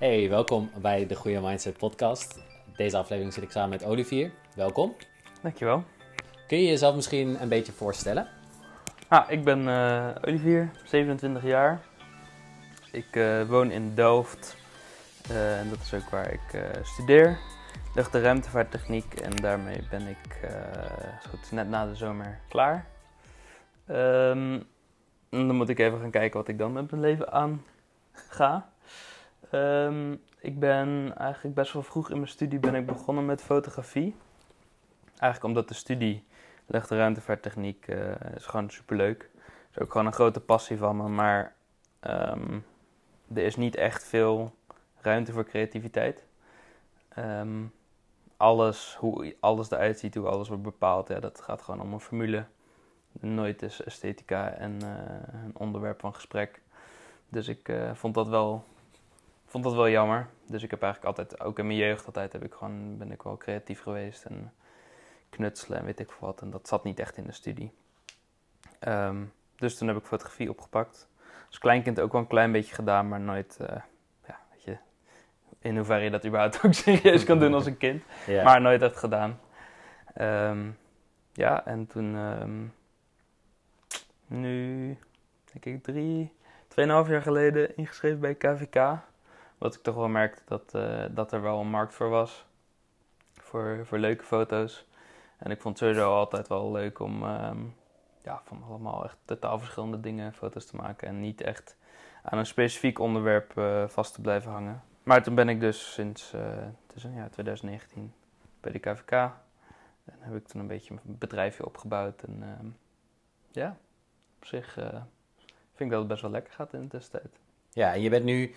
Hey, welkom bij de Goede Mindset podcast. Deze aflevering zit ik samen met Olivier. Welkom. Dankjewel. Kun je jezelf misschien een beetje voorstellen? Ah, ik ben eh, Olivier, 27 jaar. Ik eh, woon in Delft eh, en dat is ook waar ik studeer. Lucht- en ruimtevaarttechniek en daarmee ben ik goed, net na de zomer klaar. En dan moet ik even gaan kijken wat ik dan met mijn leven aan ga. Ehm, ik ben eigenlijk best wel vroeg in mijn studie ben ik begonnen met fotografie. Eigenlijk omdat de studie lucht- en ruimtevaarttechniek eh, is gewoon superleuk. is ook gewoon een grote passie van me, maar ehm, er is niet echt veel ruimte voor creativiteit. Ehm, alles, hoe alles eruit ziet, hoe alles wordt bepaald, ja, dat gaat gewoon om een formule. Nooit is esthetica en eh, een onderwerp van gesprek. Dus ik eh, vond, dat wel, vond dat wel jammer. Dus ik heb eigenlijk altijd, ook in mijn jeugd altijd, heb ik gewoon, ben ik wel creatief geweest. En knutselen en weet ik veel wat. En dat zat niet echt in de studie. Ehm, dus toen heb ik fotografie opgepakt. Als kleinkind ook wel een klein beetje gedaan, maar nooit, eh, ja, weet je, in hoeverre je dat überhaupt ook serieus kan doen als een kind. Ja. Maar nooit echt gedaan. Ehm, ja, en toen, ehm, nu, denk ik drie, tweeënhalf jaar geleden ingeschreven bij KVK. Wat ik toch wel merkte dat, eh, dat er wel een markt voor was. Voor, voor leuke foto's. En ik vond het sowieso altijd wel leuk om ehm, ja, van allemaal echt totaal verschillende dingen foto's te maken. En niet echt aan een specifiek onderwerp eh, vast te blijven hangen. Maar toen ben ik dus sinds een jaar 2019 bij de KVK. En heb ik toen een beetje een bedrijfje opgebouwd. En ehm, ja, op zich vind ik dat het best wel lekker gaat in de tussentijd. ja, en je bent nu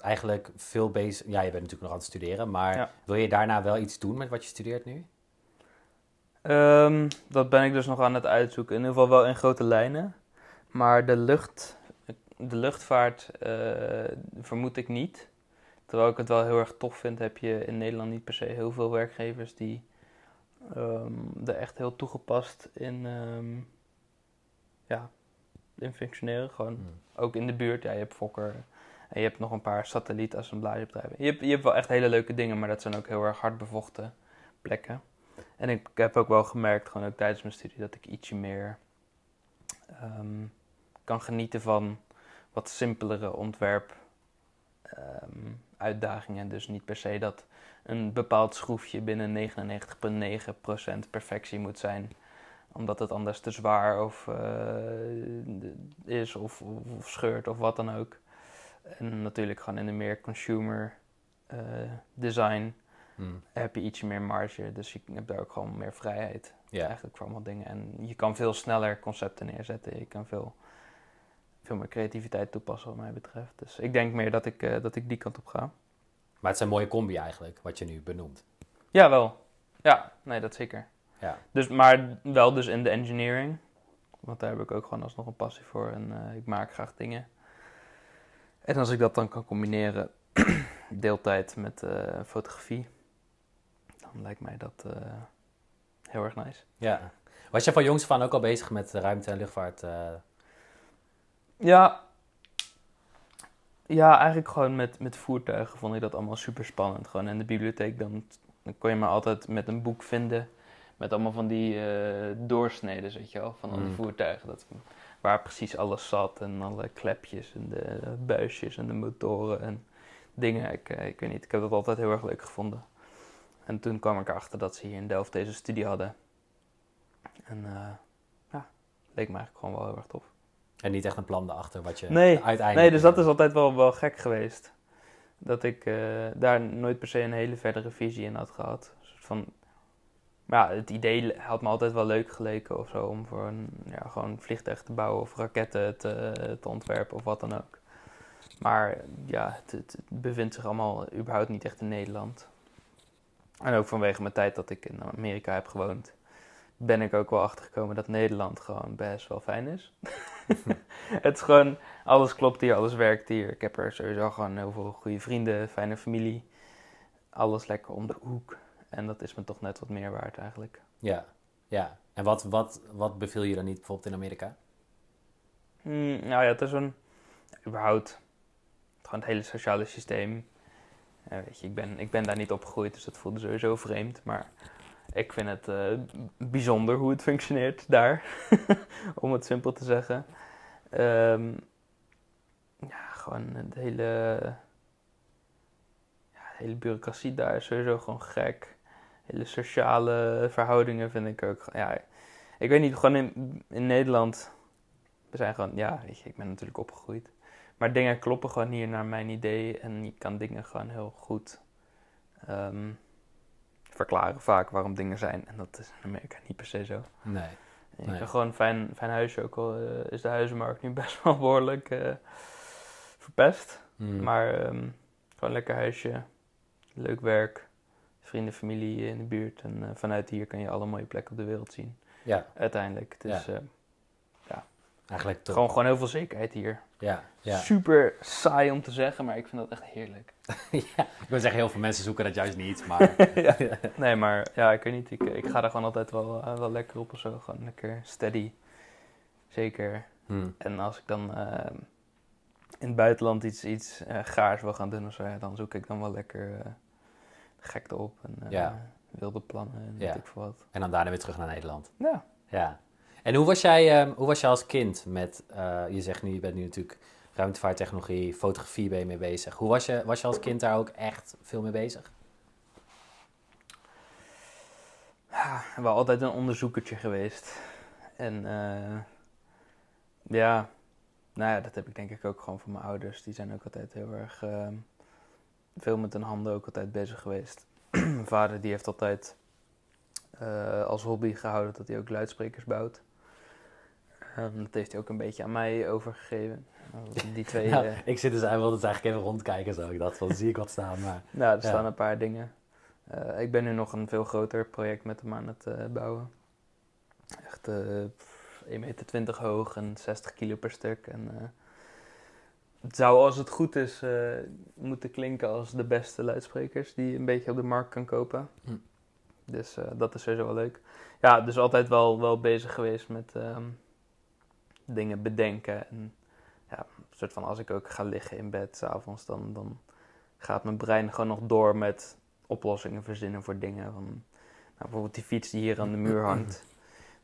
eigenlijk veel bezig... Ja, je bent natuurlijk nog aan het studeren, maar Ja. wil je daarna wel iets doen met wat je studeert nu? Ehm, dat ben ik dus nog aan het uitzoeken. In ieder geval wel in grote lijnen. Maar de, lucht, de luchtvaart eh, vermoed ik niet. Terwijl ik het wel heel erg tof vind, heb je in Nederland niet per se heel veel werkgevers die ehm, er echt heel toegepast in, ehm, ja, in functioneren. Gewoon Hm. ook in de buurt. Ja, je hebt Fokker en je hebt nog een paar satellietassemblagebedrijven. Je hebt, je hebt wel echt hele leuke dingen, maar dat zijn ook heel erg hard bevochten plekken. En ik heb ook wel gemerkt, gewoon ook tijdens mijn studie, dat ik ietsje meer ehm, kan genieten van wat simpelere ontwerp ehm, uitdagingen. Dus niet per se dat een bepaald schroefje binnen 99,9% perfectie moet zijn omdat het anders te zwaar of, eh, is of, of, of scheurt of wat dan ook. En natuurlijk gewoon in een meer consumer eh, design Hm. heb je ietsje meer marge. Dus je hebt daar ook gewoon meer vrijheid Ja. eigenlijk voor allemaal dingen. En je kan veel sneller concepten neerzetten. Je kan veel, veel meer creativiteit toepassen wat mij betreft. Dus ik denk meer dat ik, eh, dat ik die kant op ga. Maar het is een mooie combi eigenlijk, wat je nu benoemt. Ja, wel. Ja, nee, dat zeker. Ja. Dus, maar wel dus in de engineering. Want daar heb ik ook gewoon alsnog een passie voor. En eh, ik maak graag dingen. En als ik dat dan kan combineren, deeltijd met eh, fotografie, dan lijkt mij dat eh, heel erg nice. Ja. Was je van jongs af aan ook al bezig met ruimte en luchtvaart? eh? Ja, ja eigenlijk gewoon met, met voertuigen vond ik dat allemaal super spannend. Gewoon in de bibliotheek, dan, dan kon je me altijd met een boek vinden. Met allemaal van die eh, doorsneden, weet je wel, van al die Mm. voertuigen. Dat, waar precies alles zat en alle klepjes en de buisjes en de motoren en dingen. Ik, eh, ik weet niet, ik heb dat altijd heel erg leuk gevonden. En toen kwam ik erachter dat ze hier in Delft deze studie hadden. En eh, ja, leek me eigenlijk gewoon wel heel erg tof. En niet echt een plan erachter wat je Nee, uiteindelijk... Nee, dus dat is altijd wel, wel gek geweest. Dat ik eh, daar nooit per se een hele verdere visie in had gehad. Een soort van, ja, het idee had me altijd wel leuk geleken of zo. Om voor een ja, gewoon vliegtuig te bouwen of raketten te, te ontwerpen of wat dan ook. Maar ja, het, het bevindt zich allemaal überhaupt niet echt in Nederland. En ook vanwege mijn tijd dat ik in Amerika heb gewoond, ben ik ook wel achtergekomen dat Nederland gewoon best wel fijn is. het is gewoon, alles klopt hier, alles werkt hier. Ik heb er sowieso gewoon heel veel goede vrienden, fijne familie. Alles lekker om de hoek. En dat is me toch net wat meer waard eigenlijk. Ja, ja. En wat, wat, wat beviel je dan niet bijvoorbeeld in Amerika? Hmm, nou ja, het is een, überhaupt, gewoon het hele sociale systeem. Weet je, ik ben, ik ben daar niet opgegroeid, dus dat voelde sowieso vreemd. Maar ik vind het eh, bijzonder hoe het functioneert daar, om het simpel te zeggen. Ehm, ja, gewoon het hele, ja, de hele bureaucratie daar is sowieso gewoon gek. Hele sociale verhoudingen vind ik ook. Ja, ik weet niet, gewoon in, in Nederland. We zijn gewoon, ja, weet je, ik ben natuurlijk opgegroeid. Maar dingen kloppen gewoon hier naar mijn idee. En je kan dingen gewoon heel goed ehm, verklaren vaak waarom dingen zijn. En dat is in Amerika niet per se zo. Nee. Je Nee. kan gewoon een fijn, fijn huisje, ook al eh, is de huizenmarkt nu best wel behoorlijk eh, verpest. Hmm. Maar ehm, gewoon een lekker huisje, leuk werk, vrienden, familie in de buurt. En eh, vanuit hier kan je alle mooie plekken op de wereld zien. Ja, Uiteindelijk. Dus eh, eigenlijk toch. gewoon, gewoon heel veel zekerheid hier. Ja, ja. Super saai om te zeggen, maar ik vind dat echt heerlijk. ja. Ik wil zeggen, heel veel mensen zoeken dat juist niet, maar... Ja. Nee, maar ja, ik weet niet. Ik, ik ga er gewoon altijd wel, eh, wel lekker op of zo. Gewoon lekker steady. Zeker. Hmm. En als ik dan eh, in het buitenland iets, iets gaars wil gaan doen of zo, ja, dan zoek ik dan wel lekker gekte op. En eh, Ja. wilde plannen en Ja. weet ik veel wat. En dan daarna weer terug naar Nederland. Ja. Ja. En hoe was jij, ehm, hoe was jij als kind met... eh, je zegt nu, je bent nu natuurlijk ruimtevaarttechnologie, fotografie ben je mee bezig. Hoe was je, was je als kind daar ook echt veel mee bezig? Ja, wel altijd een onderzoekertje geweest. En eh, ja, nou ja, dat heb ik denk ik ook gewoon van mijn ouders. Die zijn ook altijd heel erg eh, veel met hun handen ook altijd bezig geweest. mijn vader die heeft altijd eh, als hobby gehouden dat hij ook luidsprekers bouwt. Ehm, dat heeft hij ook een beetje aan mij overgegeven. Die twee, Ja, eh, ik zit dus wilde dus eigenlijk even rondkijken zo. Ik dacht, van zie ik wat staan, maar... Nou, er Ja. staan een paar dingen. Eh, ik ben nu nog een veel groter project met hem aan het bouwen. Echt eh 1,20 meter hoog en 60 kilo per stuk. En, het zou, als het goed is, eh, moeten klinken als de beste luidsprekers die je een beetje op de markt kan kopen. Hm. Dus eh, dat is sowieso wel leuk. Ja, dus altijd wel, wel bezig geweest met ehm, dingen bedenken. En ja, een soort van als ik ook ga liggen in bed s'avonds, dan, dan gaat mijn brein gewoon nog door met oplossingen verzinnen voor dingen. Van, nou, bijvoorbeeld die fiets die hier aan de muur hangt.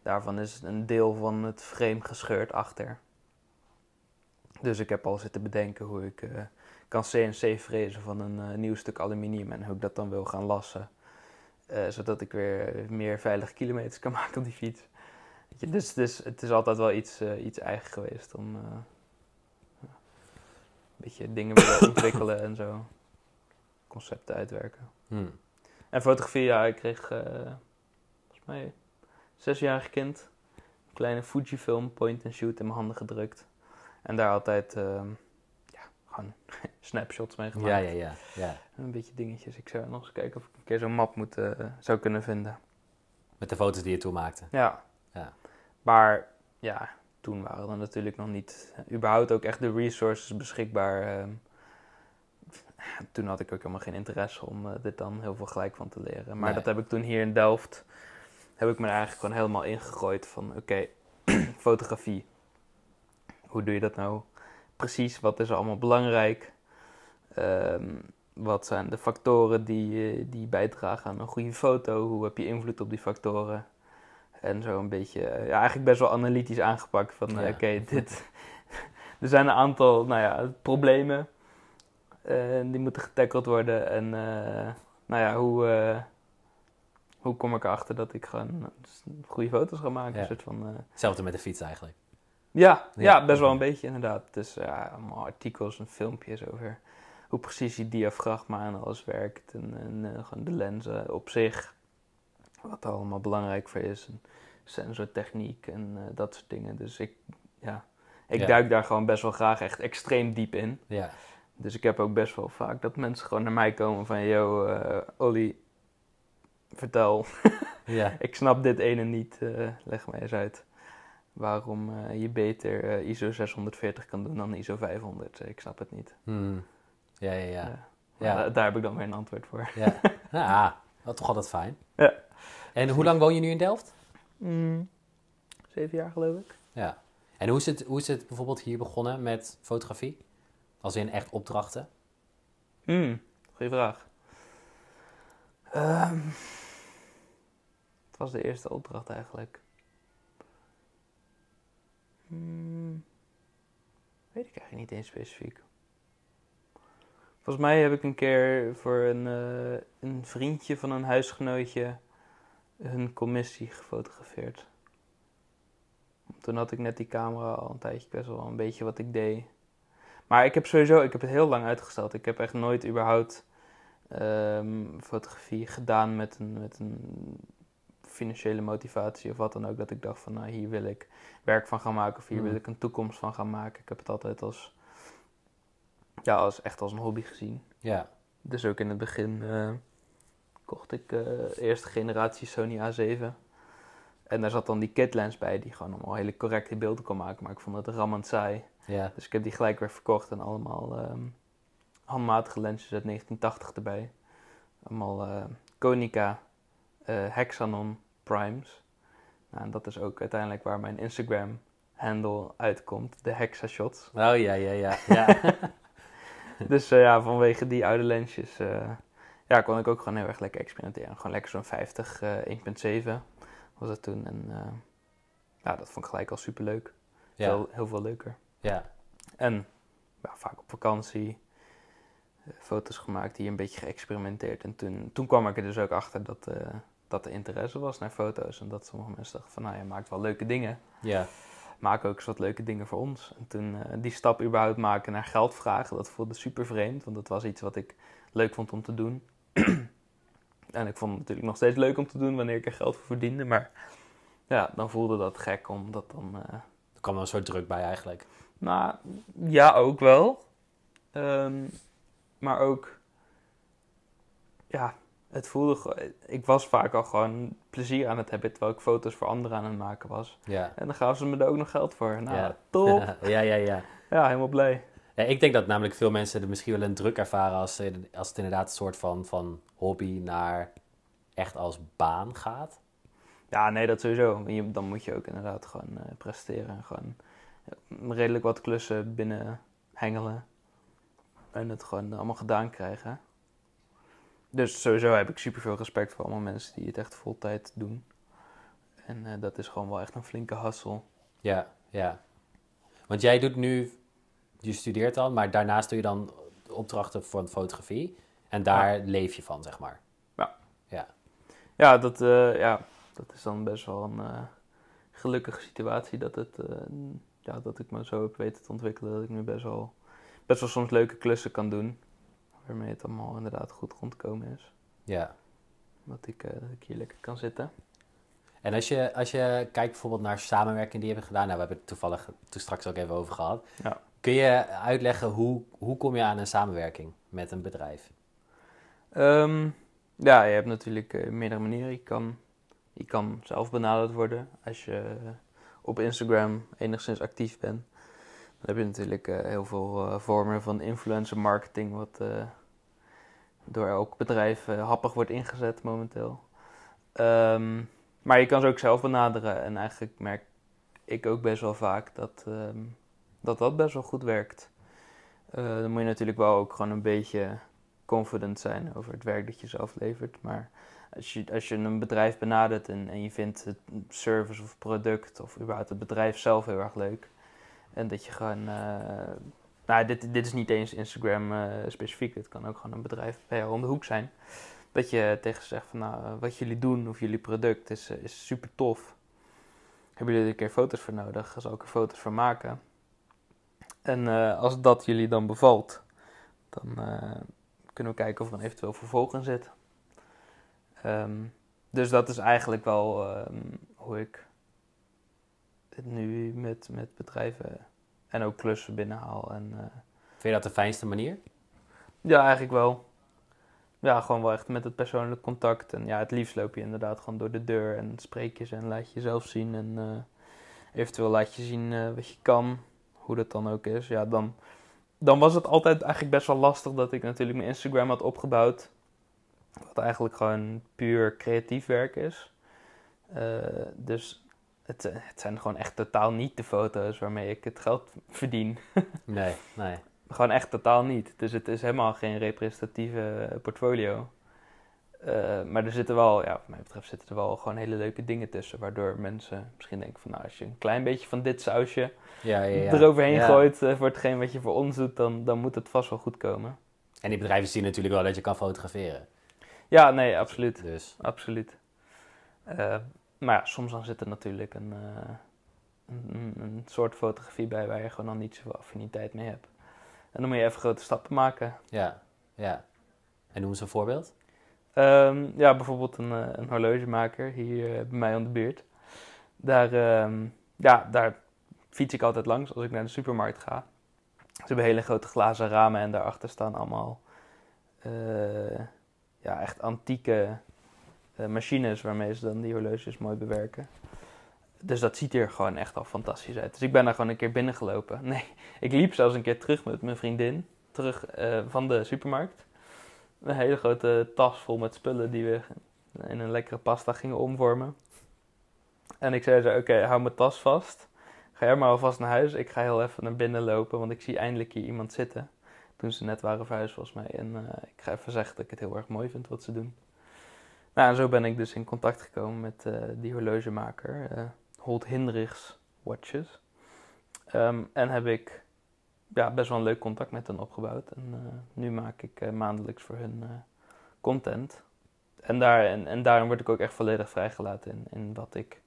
Daarvan is een deel van het frame gescheurd achter. Dus ik heb al zitten bedenken hoe ik eh, kan CNC frezen van een eh, nieuw stuk aluminium en hoe ik dat dan wil gaan lassen. Eh, zodat ik weer meer veilige kilometers kan maken op die fiets. Je, dus, dus het is altijd wel iets, iets eigen geweest om ja, een beetje dingen willen ontwikkelen en zo. Concepten uitwerken. Hmm. En fotografie, ja, ik kreeg volgens mij zesjarig kind. Een kleine Fujifilm point and shoot in mijn handen gedrukt. En daar altijd ehm, ja, gewoon snapshots mee gemaakt. Ja, ja, ja. ja. Een beetje dingetjes. Ik zou nog eens kijken of ik een keer zo'n map moet, eh, zou kunnen vinden. Met de foto's die je toen maakte. Ja. Ja. Maar ja, toen waren er natuurlijk nog niet eh, überhaupt ook echt de resources beschikbaar. ehm. toen had ik ook helemaal geen interesse om eh, dit dan heel veel gelijk van te leren. Maar Nee. dat heb ik toen hier in Delft, heb ik me eigenlijk gewoon helemaal ingegooid van oké, fotografie. Hoe doe je dat nou precies? Wat is er allemaal belangrijk? Ehm, wat zijn de factoren die, die bijdragen aan een goede foto? Hoe heb je invloed op die factoren? En zo een beetje, eh, ja, eigenlijk best wel analytisch aangepakt. Van, eh, Ja. oké, dit... er zijn een aantal, nou ja, problemen. eh, die moeten getackled worden. En, nou ja, hoe, hoe kom ik erachter dat ik gewoon goede foto's ga maken? Ja. Een soort van... Hetzelfde met de fiets eigenlijk. Ja, Ja. ja. best wel een beetje inderdaad. Dus ja, allemaal artikels en filmpjes over hoe precies die diafragma en alles werkt. En, en eh, gewoon de lenzen op zich. Wat er allemaal belangrijk voor is. En sensortechniek en eh, dat soort dingen. Dus ik, ja, ik Ja. duik daar gewoon best wel graag echt extreem diep in. Ja. Dus ik heb ook best wel vaak dat mensen gewoon naar mij komen van... Yo, Olly, vertel. Ja. Ik snap dit ene niet. leg mij eens uit. Waarom eh, je beter eh, ISO 640 kan doen dan ISO 500. Ik snap het niet. Hmm. Ja, ja, ja. Ja. Da- daar heb ik dan weer een antwoord voor. Ja, ja dat toch altijd fijn. Ja. En hoe lang woon je nu in Delft? Zeven jaar geloof ik. Ja. En hoe is het, hoe is het bijvoorbeeld hier begonnen met fotografie? Als in echt opdrachten? Hmm, goeie vraag. Ehm, het was de eerste opdracht eigenlijk. Hmm, weet ik eigenlijk niet eens specifiek. Volgens mij heb ik een keer voor een, eh, een vriendje van een huisgenootje hun commissie gefotografeerd. Toen had ik net die camera al een tijdje, best wel een beetje wat ik deed. Maar ik heb sowieso, ik heb het heel lang uitgesteld. Ik heb echt nooit überhaupt ehm, fotografie gedaan met een, met een financiële motivatie of wat dan ook. Dat ik dacht van, nou hier wil ik werk van gaan maken of hier Hmm. wil ik een toekomst van gaan maken. Ik heb het altijd als, ja, als echt als een hobby gezien. Ja. Dus ook in het begin eh, kocht ik eh eerste generatie Sony A7. En daar zat dan die kitlens bij, die gewoon allemaal hele correcte beelden kon maken. Maar ik vond het rammend saai. Ja. Dus ik heb die gelijk weer verkocht en allemaal ehm, handmatige lensjes uit 1980 erbij. Allemaal eh, Konica Hexanon Primes. Nou, en dat is ook uiteindelijk waar mijn Instagram handle uitkomt, de Hexashots. Oh ja, ja, ja. ja. dus eh, ja, vanwege die oude lensjes eh, ja, kon ik ook gewoon heel erg lekker experimenteren. Gewoon lekker zo'n 50 eh 1.7 was het toen. En eh, ja, dat vond ik gelijk al super leuk. ja. Heel, heel veel leuker. ja. En ja, vaak op vakantie eh, foto's gemaakt, hier een beetje geëxperimenteerd. En toen, toen kwam ik er dus ook achter dat, eh, dat er interesse was naar foto's. En dat sommige mensen dachten van, nou, je maakt wel leuke dingen. ja. Maak ook eens wat leuke dingen voor ons. En toen eh, die stap überhaupt maken naar geld vragen, dat voelde super vreemd. Want dat was iets wat ik leuk vond om te doen. en ik vond het natuurlijk nog steeds leuk om te doen wanneer ik er geld voor verdiende. Maar ja, dan voelde dat gek om dat dan... eh, Er kwam er een soort druk bij eigenlijk. nou, ja, ook wel. Ehm, maar ook, ja, het voelde, ik was vaak al gewoon plezier aan het hebben terwijl ik foto's voor anderen aan het maken was. Ja. En dan gaven ze me er ook nog geld voor. Nou, Ja. top. ja, ja, ja. Ja, helemaal blij. Ja, ik denk dat namelijk veel mensen er misschien wel een druk ervaren als, als het inderdaad een soort van, van hobby naar echt als baan gaat. Ja, nee, dat sowieso. Je- Dan moet je ook inderdaad gewoon eh, presteren en gewoon eh, redelijk wat klussen binnen hengelen. En het gewoon allemaal gedaan krijgen. Dus sowieso heb ik super veel respect voor allemaal mensen die het echt voltijd doen. En eh, dat is gewoon wel echt een flinke hassel. Ja, ja. Want jij doet nu, je studeert dan, maar daarnaast doe je dan opdrachten voor fotografie. En daar leef je van, zeg maar. Ja, dat, eh, ja, dat is dan best wel een eh, gelukkige situatie dat, het, ja, dat ik me zo heb weten te ontwikkelen. Dat ik nu best wel, best wel soms leuke klussen kan doen. Waarmee het allemaal inderdaad goed rondkomen is. Ja. Dat ik, eh, dat ik hier lekker kan zitten. En als je, als je kijkt bijvoorbeeld naar samenwerking die je hebt gedaan, nou, we hebben het toevallig toen straks ook even over gehad. Ja. Kun je uitleggen hoe, hoe kom je aan een samenwerking met een bedrijf? Ehm, ja, je hebt natuurlijk eh, meerdere manieren. Je kan, je kan zelf benaderd worden als je eh, op Instagram enigszins actief bent. Dan heb je natuurlijk eh, heel veel eh, vormen van influencer marketing, wat eh, door elk bedrijf happig wordt ingezet momenteel. Ehm, maar je kan ze ook zelf benaderen en eigenlijk merk ik ook best wel vaak dat ehm, dat, dat best wel goed werkt. Dan moet je natuurlijk wel ook gewoon een beetje confident zijn over het werk dat je zelf levert. Maar als je, als je een bedrijf benadert en, en je vindt het service of product of überhaupt het bedrijf zelf heel erg leuk. En dat je gewoon. eh, nou, dit, dit is niet eens Instagram eh, specifiek. Dit kan ook gewoon een bedrijf bij jou om de hoek zijn. Dat je tegen ze zegt van nou, eh, wat jullie doen of jullie product is, is super tof. Hebben jullie er een keer foto's voor nodig? Zal ik er foto's voor maken. En als dat jullie dan bevalt, dan kunnen we kijken of er een eventueel vervolg in zit. Ehm, dus dat is eigenlijk wel ehm, hoe ik nu met, met bedrijven en ook klussen binnenhaal. En, eh, Vind je dat de fijnste manier? ja, eigenlijk wel. Ja, gewoon wel echt met het persoonlijk contact. En ja, het liefst loop je inderdaad gewoon door de deur en spreek je ze en laat je jezelf zien. En eh, eventueel laat je zien eh, wat je kan, hoe dat dan ook is. Ja, dan, dan was het altijd eigenlijk best wel lastig dat ik natuurlijk mijn Instagram had opgebouwd. Wat eigenlijk gewoon puur creatief werk is. Dus het, eh, het zijn gewoon echt totaal niet de foto's waarmee ik het geld verdien. Nee, nee. gewoon echt totaal niet. Dus het is helemaal geen representatieve portfolio. Eh, maar er zitten wel, ja, wat mij betreft, zitten er wel gewoon hele leuke dingen tussen. Waardoor mensen misschien denken van, nou, als je een klein beetje van dit sausje Ja, ja, ja. eroverheen gooit eh, voor hetgeen wat je voor ons doet, dan, dan moet het vast wel goed komen. En die bedrijven zien natuurlijk wel dat je kan fotograferen. Ja, nee, absoluut. Dus Absoluut. Eh, maar ja, soms dan zit er natuurlijk een, eh, een, een- een soort fotografie bij waar je gewoon dan niet zoveel affiniteit mee hebt. En dan moet je even grote stappen maken. ja, ja. En noem eens een voorbeeld. Ehm, ja, bijvoorbeeld een, eh, een horlogemaker hier eh, bij mij om de buurt. Daar, ehm, ja, daar fiets ik altijd langs als ik naar de supermarkt ga. Ze hebben hele grote glazen ramen en daarachter staan allemaal ja, echt antieke machines waarmee ze dan die horloges mooi bewerken. Dus dat ziet er gewoon echt al fantastisch uit. Dus ik ben daar gewoon een keer binnengelopen. Nee, ik liep zelfs een keer terug met mijn vriendin, terug eh, van de supermarkt. Een hele grote tas vol met spullen die we in een lekkere pasta gingen omvormen. En ik zei zo, oké, hou mijn tas vast. Ga jij maar alvast naar huis. Ik ga heel even naar binnen lopen, want ik zie eindelijk hier iemand zitten. Toen ze net waren verhuisd volgens mij. En eh, ik ga even zeggen dat ik het heel erg mooi vind wat ze doen. Nou, en zo ben ik dus in contact gekomen met eh, die horlogemaker. eh Holt Hinrichs Watches. Ehm, en heb ik ja, best wel een leuk contact met hen opgebouwd. En eh, nu maak ik maandelijks voor hun content. En, daar, en, en daarin word ik ook echt volledig vrijgelaten in, in wat, ik,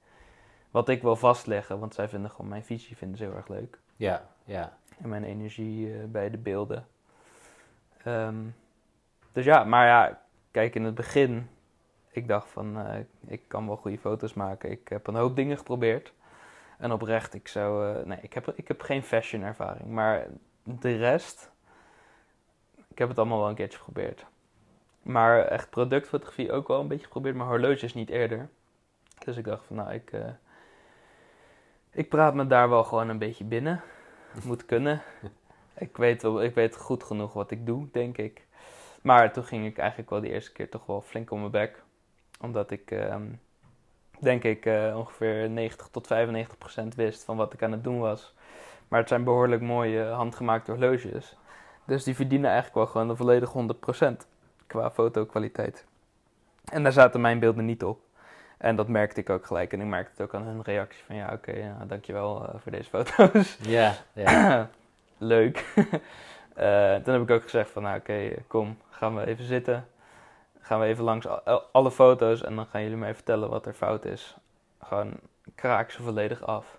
wat ik wil vastleggen. Want zij vinden gewoon mijn visie vinden ze heel erg leuk. Ja, ja. En mijn energie bij de beelden. Ehm, dus ja, maar ja, kijk in het begin. Ik dacht van, eh, ik kan wel goede foto's maken. Ik heb een hoop dingen geprobeerd. En oprecht, ik zou... eh, nee, ik heb, ik heb geen fashion ervaring. Maar de rest... Ik heb het allemaal wel een keertje geprobeerd. Maar echt productfotografie ook wel een beetje geprobeerd. Maar horloges niet eerder. Dus ik dacht van, nou, ik... eh, ik praat me daar wel gewoon een beetje binnen. Moet kunnen. ik, weet wel, ik weet goed genoeg wat ik doe, denk ik. Maar toen ging ik eigenlijk wel die eerste keer toch wel flink om mijn bek. Omdat ik, ehm, denk ik, eh, ongeveer 90 tot 95 procent wist van wat ik aan het doen was. Maar het zijn behoorlijk mooie handgemaakte horloges. Dus die verdienen eigenlijk wel gewoon de volledige 100 procent qua fotokwaliteit. En daar zaten mijn beelden niet op. En dat merkte ik ook gelijk. En ik merkte het ook aan hun reactie van ja, oké, ja, dankjewel eh, voor deze foto's. Ja, ja. Leuk. Eh, toen heb ik ook gezegd van, nou oké, kom, gaan we even zitten. Gaan we even langs al- alle foto's en dan gaan jullie mij vertellen wat er fout is. Gewoon kraak ze volledig af.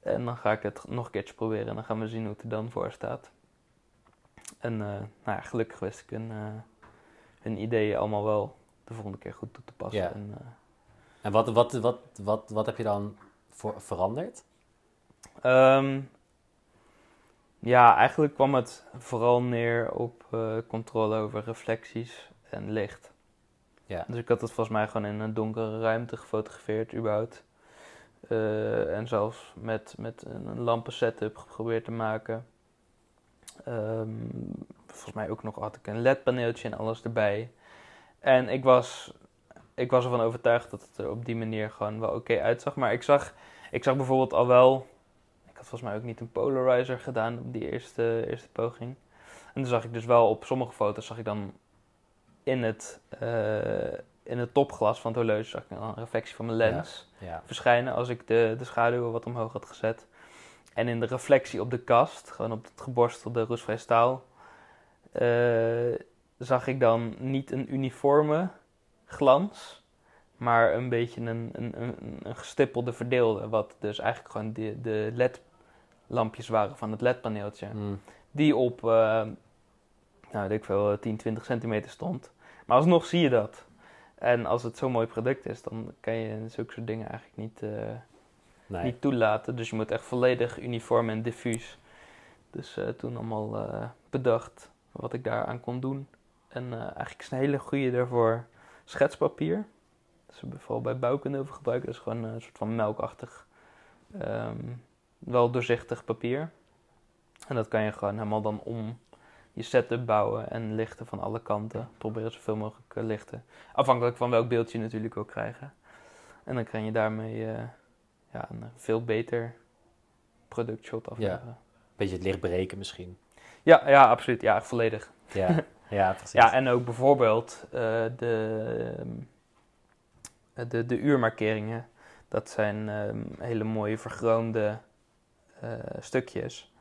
En dan ga ik het nog een keertje proberen en dan gaan we zien hoe het er dan voor staat. En eh, nou ja, gelukkig wist ik hun, eh, hun ideeën allemaal wel de volgende keer goed toe te passen. Ja. En, eh, En wat, wat, wat, wat, wat heb je dan voor, veranderd? Ehm, ja, eigenlijk kwam het vooral neer op controle over reflecties en licht. Ja. Dus ik had het volgens mij gewoon in een donkere ruimte gefotografeerd, überhaupt. Eh, en zelfs met, met een, lampen setup geprobeerd te maken. Ehm, volgens mij ook nog had ik een LED-paneeltje en alles erbij. En ik was, ik was ervan overtuigd dat het er op die manier gewoon wel oké uitzag. Maar ik zag, ik zag bijvoorbeeld al wel. Ik had volgens mij ook niet een polarizer gedaan op die eerste, eerste poging. En dan zag ik dus wel op sommige foto's zag ik dan in het, eh, in het topglas van het horloge zag ik een reflectie van mijn lens Ja. verschijnen als ik de, de schaduwen wat omhoog had gezet. En in de reflectie op de kast, gewoon op het geborstelde roestvrij staal, eh, zag ik dan niet een uniforme glans, maar een beetje een, een, een, een gestippelde verdeelde. Wat dus eigenlijk gewoon de, de LED-lampjes waren van het LED-paneeltje. Mm. Die op, eh, nou weet ik veel, 10, 20 centimeter stond. Maar alsnog zie je dat. En als het zo'n mooi product is, dan kan je zulke soort dingen eigenlijk niet, eh, Nee. niet toelaten. Dus je moet echt volledig uniform en diffuus. Dus eh, toen allemaal eh, bedacht wat ik daaraan kon doen. En eigenlijk is een hele goede daarvoor schetspapier. Dus we vooral bij bouwkunde over gebruiken. Dat is gewoon een soort van melkachtig, ehm, wel doorzichtig papier. En dat kan je gewoon helemaal dan om je setup bouwen en lichten van alle kanten. Proberen zoveel mogelijk eh, lichten. Afhankelijk van welk beeld je natuurlijk ook krijgen. En dan kan je daarmee eh, ja, een veel beter productshot afleveren. Beetje het licht breken misschien. Ja, ja, absoluut. Ja, volledig. Ja, ja precies. Ja, en ook bijvoorbeeld eh, de, ehm, de, de uurmarkeringen. Dat zijn ehm, hele mooie vergroomde eh, stukjes.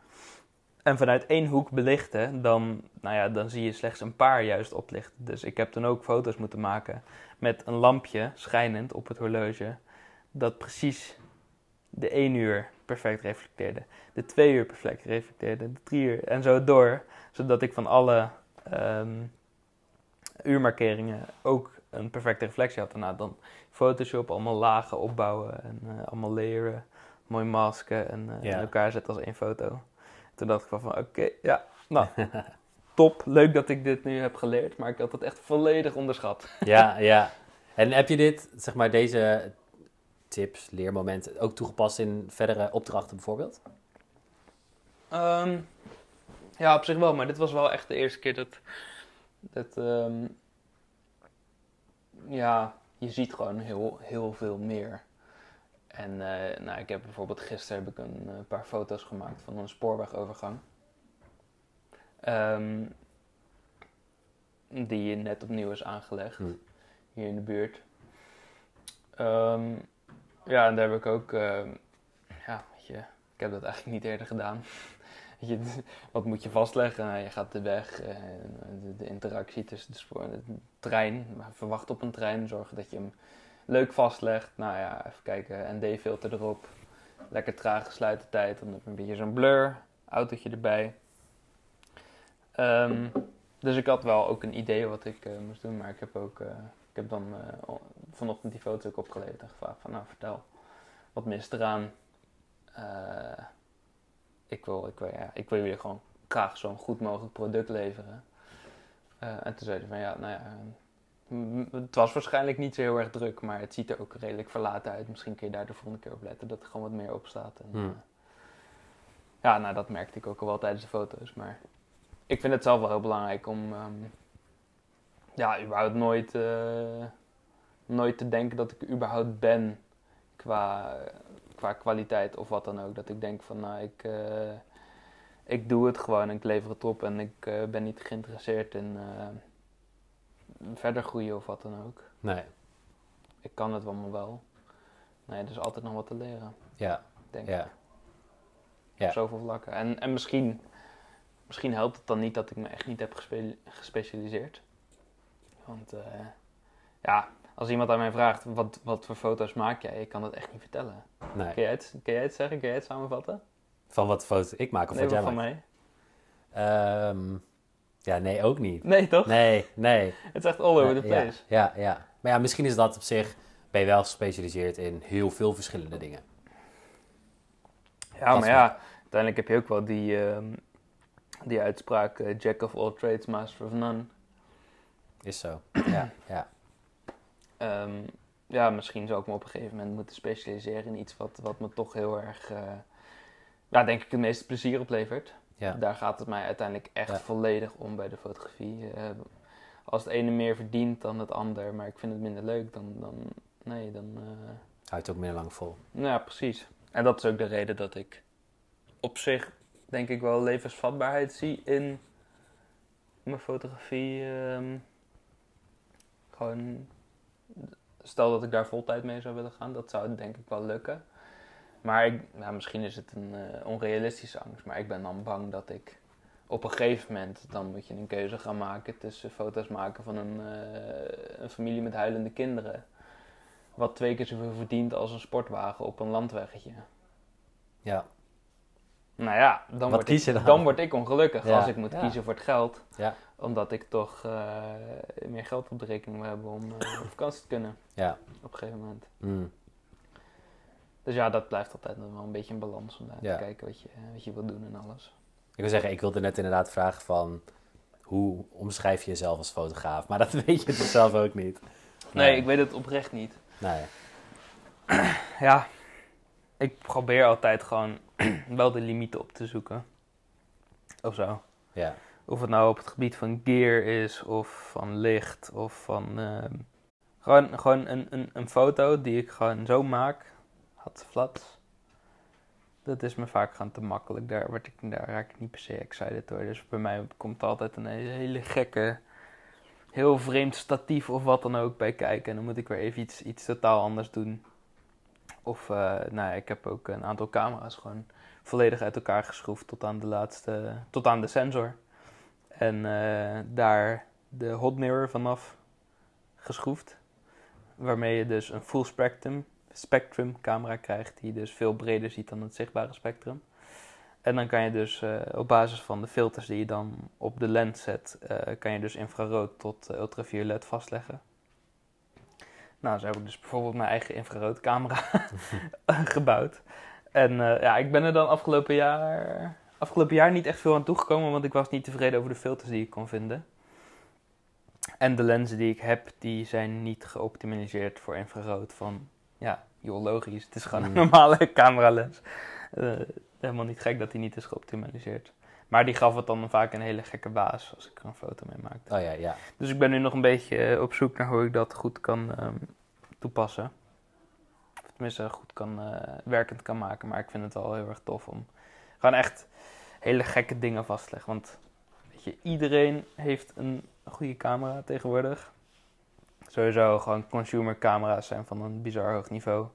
En vanuit één hoek belichten, dan, nou ja, dan zie je slechts een paar juist oplichten. Dus ik heb toen ook foto's moeten maken met een lampje schijnend op het horloge. Dat precies de 1 uur perfect reflecteerde. De 2 uur perfect reflecteerde. De 3 uur en zo door. Zodat ik van alle ehm, uurmarkeringen ook een perfecte reflectie had. Daarna dan Photoshop, allemaal lagen opbouwen en uh, allemaal layeren. Mooi masken en uh, Ja. in elkaar zetten als één foto. Toen dacht ik van, oké, ja, nou, top. Leuk dat ik dit nu heb geleerd, maar ik had het echt volledig onderschat. Ja, ja. En heb je dit, zeg maar, deze tips, leermomenten ook toegepast in verdere opdrachten bijvoorbeeld? Ehm, ja, op zich wel, maar dit was wel echt de eerste keer dat. dat ehm, ja, je ziet gewoon heel, heel veel meer. En eh, nou, ik heb bijvoorbeeld gisteren heb ik een eh, paar foto's gemaakt van een spoorwegovergang. Ehm, die net opnieuw is aangelegd, Hm. hier in de buurt. Ehm, ja, en daar heb ik ook, ehm, ja, weet je, ik heb dat eigenlijk niet eerder gedaan. Je, wat moet je vastleggen? Nou, je gaat de weg, de, de interactie tussen de spoor en de trein. Verwacht op een trein, zorgen dat je hem leuk vastlegt. Nou ja, even kijken, ND-filter erop. Lekker trage sluitertijd, dan heb je een beetje zo'n blur. Autootje erbij. Ehm, dus ik had wel ook een idee wat ik eh, moest doen, maar ik heb ook, eh, ik heb dan eh, vanochtend die foto ook opgeleverd en gevraagd van, nou vertel, wat mist eraan? Ik, wil, ik, wil, ja, ik wil jullie gewoon graag zo'n goed mogelijk product leveren. En toen zei hij van, ja, nou ja, het was waarschijnlijk niet zo heel erg druk, maar het ziet er ook redelijk verlaten uit. Misschien kun je daar de volgende keer op letten, dat er gewoon wat meer op staat. En, Hmm. eh, ja, nou dat merkte ik ook al wel tijdens de foto's, maar ik vind het zelf wel heel belangrijk om, ehm, ja, überhaupt nooit, eh, nooit te denken dat ik überhaupt ben qua, qua kwaliteit of wat dan ook. Dat ik denk van, nou, ik, eh, ik doe het gewoon en ik lever het op en ik ben niet geïnteresseerd in verder groeien of wat dan ook. Nee, Ik kan het allemaal wel. Nee, er is altijd nog wat te leren, ja, denk ja. ik. Ja. Op zoveel vlakken. En, en misschien, misschien helpt het dan niet dat ik me echt niet heb gespe- gespecialiseerd. Want eh, ja, als iemand aan mij vraagt, wat, wat voor foto's maak jij? Ik kan dat echt niet vertellen. Nee. Kun jij het, kun jij het zeggen? Kun jij het samenvatten? Van wat foto's ik maak of nee, wat jij van maakt? mij. Ehm, ja, nee, ook niet. Nee, toch? Nee, nee. Het is echt all over the place. Ja, ja. Maar ja, misschien is dat op zich, ben je wel gespecialiseerd in heel veel verschillende dingen. Ja, maar ja, uiteindelijk heb je ook wel die, ehm, die uitspraak: eh, Jack of all trades, master of none. Is zo. Ja, ja. Ehm, ja, misschien zou ik me op een gegeven moment moeten specialiseren in iets wat, wat me toch heel erg, eh, ja, denk ik, het meeste plezier oplevert. Ja. Daar gaat het mij uiteindelijk echt Ja. volledig om bij de fotografie. Eh, als het ene meer verdient dan het ander, maar ik vind het minder leuk, dan, dan nee, dan... eh, Houdt ook minder lang vol. Nou ja, precies. En dat is ook de reden dat ik op zich, denk ik wel, levensvatbaarheid zie in mijn fotografie. ehm, gewoon, stel dat ik daar voltijd mee zou willen gaan, dat zou denk ik wel lukken. Maar ik, ja, misschien is het een eh, onrealistische angst, maar ik ben dan bang dat ik op een gegeven moment, dan moet je een keuze gaan maken tussen foto's maken van een, eh, een familie met huilende kinderen wat twee keer zoveel verdient als een sportwagen op een landweggetje. Ja, Nou ja, dan, word, ik, dan? dan word ik ongelukkig Ja, als ik moet ja. kiezen voor het geld. ja, Omdat ik toch eh, meer geld op de rekening wil hebben om eh, op vakantie te kunnen ja. op een gegeven moment. Mm. Dus ja, dat blijft altijd nog wel een beetje een balans om daar Ja. te kijken wat je, wat je wil doen en alles. Ik wil zeggen, ik wilde net inderdaad vragen van... Hoe omschrijf je jezelf als fotograaf? Maar dat weet je dus zelf ook niet. Nee, ik weet het oprecht niet. Nee, Ja, ik probeer altijd gewoon wel de limieten op te zoeken. Of zo. ja. Of het nou op het gebied van gear is, of van licht, of van... ehm, gewoon gewoon een, een, een foto die ik gewoon zo maak, had flat. dat is me vaak gewoon te makkelijk. Daar, word ik, daar raak ik niet per se excited door. Dus bij mij komt altijd een hele, hele gekke, heel vreemd statief of wat dan ook bij kijken. En dan moet ik weer even iets, iets totaal anders doen. Of, eh, nou ja, ik heb ook een aantal camera's gewoon volledig uit elkaar geschroefd tot aan de laatste, tot aan de sensor. En eh, daar de hot mirror vanaf geschroefd. Waarmee je dus een full spectrum, spectrum camera krijgt, die dus veel breder ziet dan het zichtbare spectrum. En dan kan je dus eh, op basis van de filters die je dan op de lens zet, eh, kan je dus infrarood tot uh, ultraviolet vastleggen. Nou, zo heb ik dus bijvoorbeeld mijn eigen infraroodcamera gebouwd. En ja, ik ben er dan afgelopen jaar, afgelopen jaar niet echt veel aan toegekomen, want ik was niet tevreden over de filters die ik kon vinden. En de lenzen die ik heb, die zijn niet geoptimaliseerd voor infrarood. Van, ja, joh, logisch. Het is gewoon een Mm. normale cameralens. Eh helemaal niet gek dat die niet is geoptimaliseerd. Maar die gaf het dan vaak een hele gekke baas als ik er een foto mee maakte. Oh ja, ja. Dus ik ben nu nog een beetje eh, op zoek naar hoe ik dat goed kan ehm, toepassen. Of tenminste goed kan, eh, werkend kan maken. Maar ik vind het wel heel erg tof om gewoon echt hele gekke dingen vast te leggen. Want weet je, iedereen heeft een goede camera tegenwoordig. Sowieso gewoon consumer camera's zijn van een bizar hoog niveau.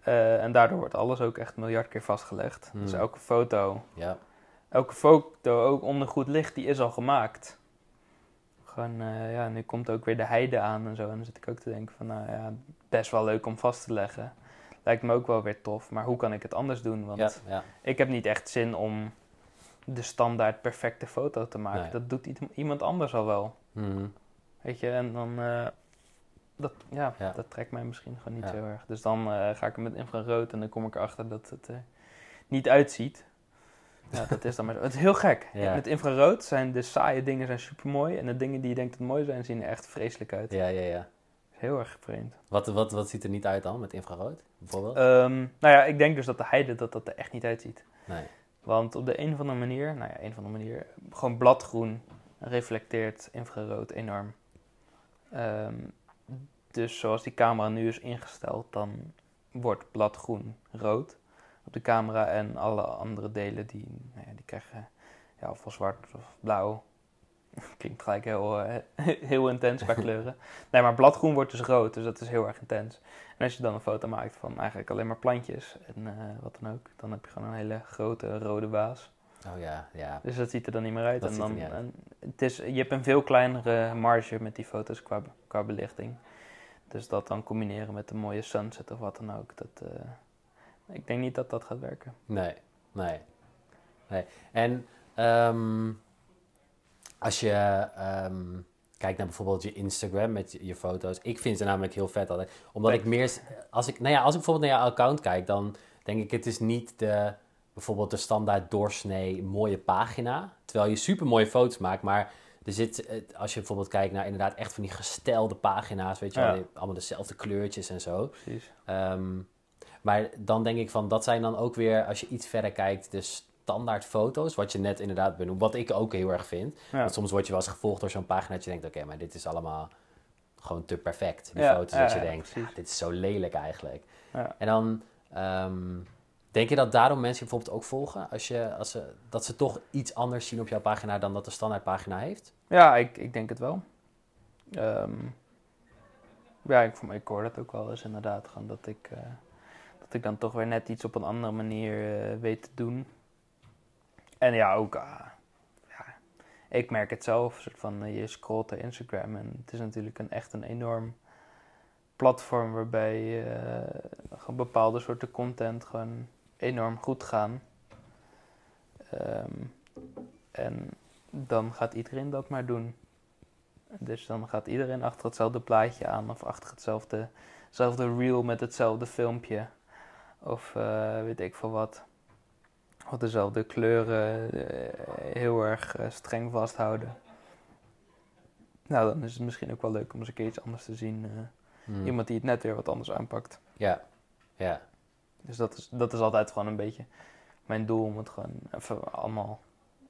Eh, en daardoor wordt alles ook echt miljard keer vastgelegd. Hmm. Dus elke foto ja. elke foto ook onder goed licht, die is al gemaakt. Gewoon, eh, ja, nu komt ook weer de heide aan en zo. En dan zit ik ook te denken van, nou ja, best wel leuk om vast te leggen. Lijkt me ook wel weer tof, maar hoe kan ik het anders doen? Want Ja, ja. ik heb niet echt zin om de standaard perfecte foto te maken. Nee. Dat doet iemand anders al wel. Mhm. Weet je, en dan, eh, dat, ja, Ja. dat trekt mij misschien gewoon niet Ja. zo erg. Dus dan eh, ga ik er met infrarood en dan kom ik erachter dat het er niet uitziet. Ja, dat is dan maar zo. Het is heel gek. Ja. Met infrarood zijn de saaie dingen zijn super mooi en de dingen die je denkt dat mooi zijn, zien er echt vreselijk uit. ja, ja, ja. Heel erg vreemd. Wat, wat, wat ziet er niet uit dan met infrarood, bijvoorbeeld? Ehm, nou ja, ik denk dus dat de heide dat dat er echt niet uitziet. nee. Want op de een of andere manier, nou ja, een of andere manier, gewoon bladgroen reflecteert infrarood enorm. Ehm, dus zoals die camera nu is ingesteld, dan wordt bladgroen rood op de camera en alle andere delen die, nou ja, die krijgen ja, of wel zwart of blauw. Klinkt gelijk heel, eh, heel intens qua kleuren. Nee, maar bladgroen wordt dus rood, dus dat is heel erg intens. En als je dan een foto maakt van eigenlijk alleen maar plantjes en eh, wat dan ook, dan heb je gewoon een hele grote rode baas. Oh ja, ja. Dus dat ziet er dan niet meer uit. Dat en ziet er dan, niet uit. en het is, je hebt een veel kleinere marge met die foto's qua, qua belichting. Dus dat dan combineren met een mooie sunset of wat dan ook. Dat, eh, ik denk niet dat dat gaat werken. Nee, nee. nee. En ehm, als je ehm, kijkt naar bijvoorbeeld je Instagram met je, foto's. Ik vind ze namelijk heel vet altijd. Omdat ik meer... Als ik, nou ja, als ik bijvoorbeeld naar jouw account kijk, dan denk ik het is niet de... Bijvoorbeeld de standaard doorsnee mooie pagina. Terwijl je super mooie foto's maakt, maar... Er zit, als je bijvoorbeeld kijkt naar inderdaad echt van die gestelde pagina's, weet je wel, Ja. allemaal dezelfde kleurtjes en zo. Precies. Ehm, maar dan denk ik van, dat zijn dan ook weer, als je iets verder kijkt, de standaard foto's. Wat je net inderdaad benoemt, wat ik ook heel erg vind. Ja. Want soms word je wel eens gevolgd door zo'n pagina dat je denkt, oké, maar dit is allemaal gewoon te perfect. Die Ja, foto's, dat je denkt, ja, dit is zo lelijk eigenlijk. Ja. En dan, ehm, denk je dat daarom mensen je bijvoorbeeld ook volgen? Als je, als ze, dat ze toch iets anders zien op jouw pagina dan dat de standaard pagina heeft? Ja, ik, ik denk het wel. Ehm, ja, ik, ik hoor dat ook wel eens inderdaad. Gewoon dat ik, eh, dat ik dan toch weer net iets op een andere manier eh, weet te doen. En ja, ook, ah, ja, ik merk het zelf. Soort van, eh, je scrolt naar Instagram en het is natuurlijk een, echt een enorm platform waarbij eh, gewoon bepaalde soorten content gewoon enorm goed gaan. Ehm, en dan gaat iedereen dat maar doen. Dus dan gaat iedereen achter hetzelfde plaatje aan of achter hetzelfde, hetzelfde reel met hetzelfde filmpje. Of eh, weet ik veel wat. Of dezelfde kleuren eh, heel erg eh, streng vasthouden. Nou, dan is het misschien ook wel leuk om eens een keer iets anders te zien. Hmm. Iemand die het net weer wat anders aanpakt. Ja, ja. Dus dat is, dat is altijd gewoon een beetje mijn doel om het gewoon even allemaal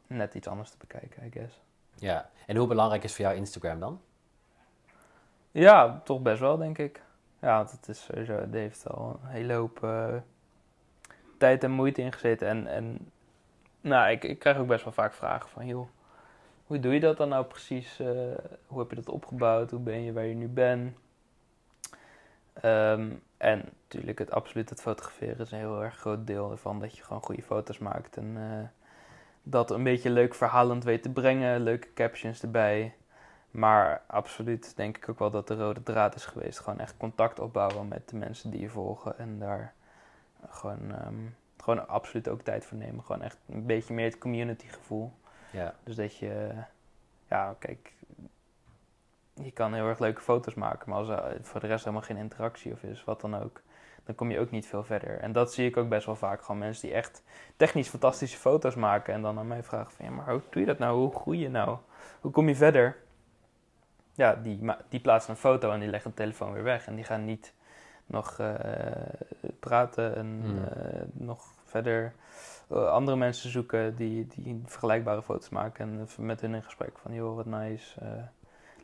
net iets anders te bekijken, I guess. Ja, en hoe belangrijk is voor jou Instagram dan? Ja, toch best wel, denk ik. Ja, want het is sowieso, het heeft al een hele hoop, eh, tijd en moeite in gezeten. En, en nou, ik, ik krijg ook best wel vaak vragen van, joh, hoe doe je dat dan nou precies? Eh, hoe heb je dat opgebouwd? Hoe ben je waar je nu bent? Ehm, en natuurlijk, het absoluut het fotograferen is een heel erg groot deel ervan. Dat je gewoon goede foto's maakt. En uh, dat een beetje leuk verhalend weet te brengen. Leuke captions erbij. Maar absoluut denk ik ook wel dat de rode draad is geweest. Gewoon echt contact opbouwen met de mensen die je volgen. En daar gewoon, ehm, gewoon absoluut ook tijd voor nemen. Gewoon echt een beetje meer het community gevoel. Ja. Dus dat je, ja, kijk, je kan heel erg leuke foto's maken, maar als er voor de rest helemaal geen interactie of is, wat dan ook, dan kom je ook niet veel verder. En dat zie ik ook best wel vaak. Gewoon mensen die echt technisch fantastische foto's maken en dan aan mij vragen van, ja, maar hoe doe je dat nou? Hoe groei je nou? Hoe kom je verder? Ja, die, die plaatsen een foto en die leggen de telefoon weer weg. En die gaan niet nog uh, praten en Hmm. uh, nog verder uh, andere mensen zoeken die, die vergelijkbare foto's maken. En met hun in gesprek van, joh, wat nice, uh,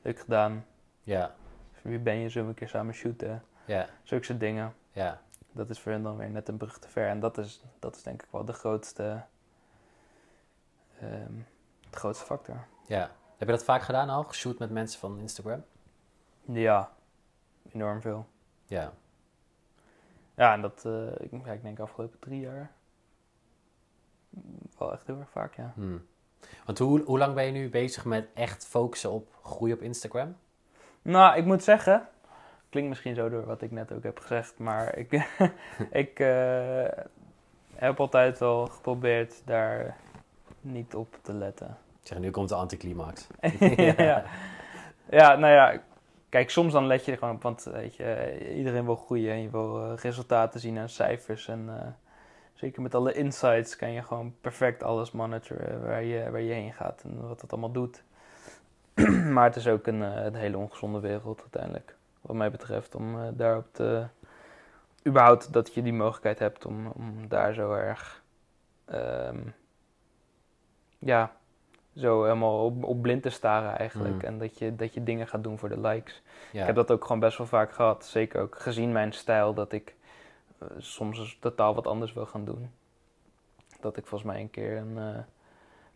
leuk gedaan. Ja. Wie ben je, zullen we een keer samen shooten? Ja. Zulke soort dingen. Ja. Dat is voor hen dan weer net een brug te ver. En dat is, dat is denk ik wel de grootste, um, de grootste factor. Ja. Heb je dat vaak gedaan al? Geshoot met mensen van Instagram? Ja, enorm veel. Ja. Ja, en dat, uh, ik, ja, ik denk afgelopen drie jaar wel echt heel erg vaak, ja. Hmm. Want hoe, hoe lang ben je nu bezig met echt focussen op groei op Instagram? Nou, ik moet zeggen, klinkt misschien zo door wat ik net ook heb gezegd, maar ik, ik uh, heb altijd wel geprobeerd daar niet op te letten. Zeg, nu komt de anticlimax. ja, ja. nou ja, kijk, soms dan let je er gewoon op, want weet je, iedereen wil groeien en je wil uh, resultaten zien en cijfers en uh, zeker met alle insights kan je gewoon perfect alles monitoren waar je, waar je heen gaat en wat het allemaal doet. maar het is ook een, uh, een, hele ongezonde wereld uiteindelijk, wat mij betreft, om uh, daarop te... überhaupt dat je die mogelijkheid hebt om, om daar zo erg... Um, ja, zo helemaal op, op, blind te staren eigenlijk. Mm. En dat je, dat je dingen gaat doen voor de likes. Ja. Ik heb dat ook gewoon best wel vaak gehad. Zeker ook gezien mijn stijl, dat ik soms eens totaal wat anders wil gaan doen. Dat ik volgens mij een keer een uh,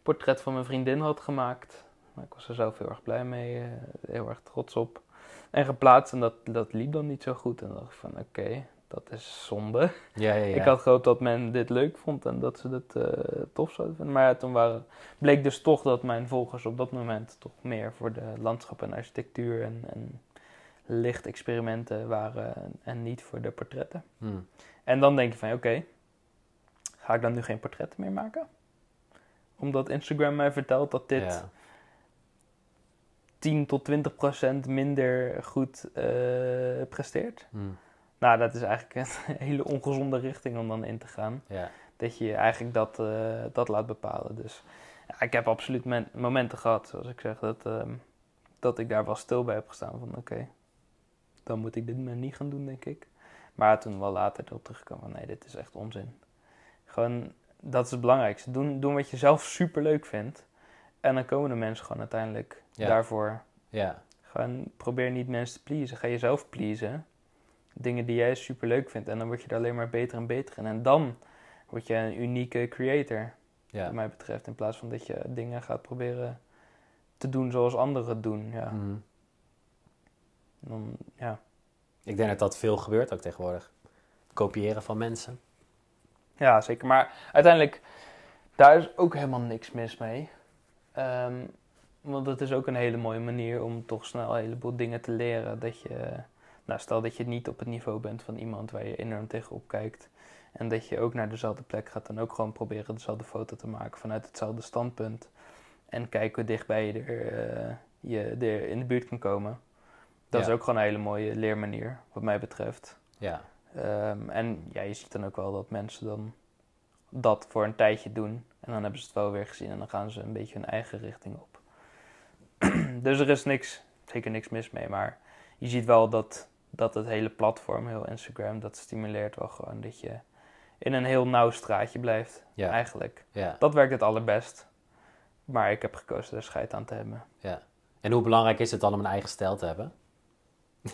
portret van mijn vriendin had gemaakt. Ik was er zelf heel erg blij mee, uh, heel erg trots op. En geplaatst en dat, dat liep dan niet zo goed. En dan dacht ik van oké, okay, dat is zonde. Ja, ja, ja. Ik had gehoopt dat men dit leuk vond en dat ze het uh, tof zouden vinden. Maar toen waren, bleek dus toch dat mijn volgers op dat moment toch meer voor de landschap en architectuur en, en lichtexperimenten waren en niet voor de portretten. Hmm. En dan denk je van oké, okay, ga ik dan nu geen portretten meer maken? Omdat Instagram mij vertelt dat dit ja. 10 tot 20 procent minder goed uh, presteert. Hmm. Nou, dat is eigenlijk een hele ongezonde richting om dan in te gaan. Ja. Dat je eigenlijk dat, uh, dat laat bepalen. Dus ja, ik heb absoluut momenten gehad, zoals ik zeg, dat, uh, dat ik daar wel stil bij heb gestaan. Van oké, okay, dan moet ik dit maar niet gaan doen, denk ik. Maar toen wel later erop terugkwam van nee, dit is echt onzin. Gewoon, dat is het belangrijkste. Doen, doen wat je zelf super leuk vindt. En dan komen de mensen gewoon uiteindelijk ja. daarvoor. Ja. Gewoon probeer niet mensen te pleasen. Ga jezelf pleasen dingen die jij super leuk vindt. En dan word je er alleen maar beter en beter in. En dan word je een unieke creator, ja. wat mij betreft. In plaats van dat je dingen gaat proberen te doen zoals anderen het doen. Ja. Mm. Dan, ja. Ik denk dat dat veel gebeurt ook tegenwoordig. Kopiëren van mensen. Ja, zeker. Maar uiteindelijk, daar is ook helemaal niks mis mee. Um, want het is ook een hele mooie manier om toch snel een heleboel dingen te leren. Dat je... Nou, stel dat je niet op het niveau bent van iemand waar je enorm tegenop kijkt. En dat je ook naar dezelfde plek gaat en ook gewoon proberen dezelfde foto te maken vanuit hetzelfde standpunt. En kijken hoe dichtbij je er, uh, je er in de buurt kan komen. Dat Ja. is ook gewoon een hele mooie leermanier, wat mij betreft. Ja. Ehm, en ja, je ziet dan ook wel dat mensen dan dat voor een tijdje doen. En dan hebben ze het wel weer gezien en dan gaan ze een beetje hun eigen richting op. dus er is niks, zeker niks mis mee. Maar je ziet wel dat, dat het hele platform, heel Instagram, dat stimuleert wel gewoon dat je in een heel nauw straatje blijft. Ja. Eigenlijk. Ja. Dat werkt het allerbest. Maar ik heb gekozen er scheid aan te hebben. ja. En hoe belangrijk is het dan om een eigen stijl te hebben?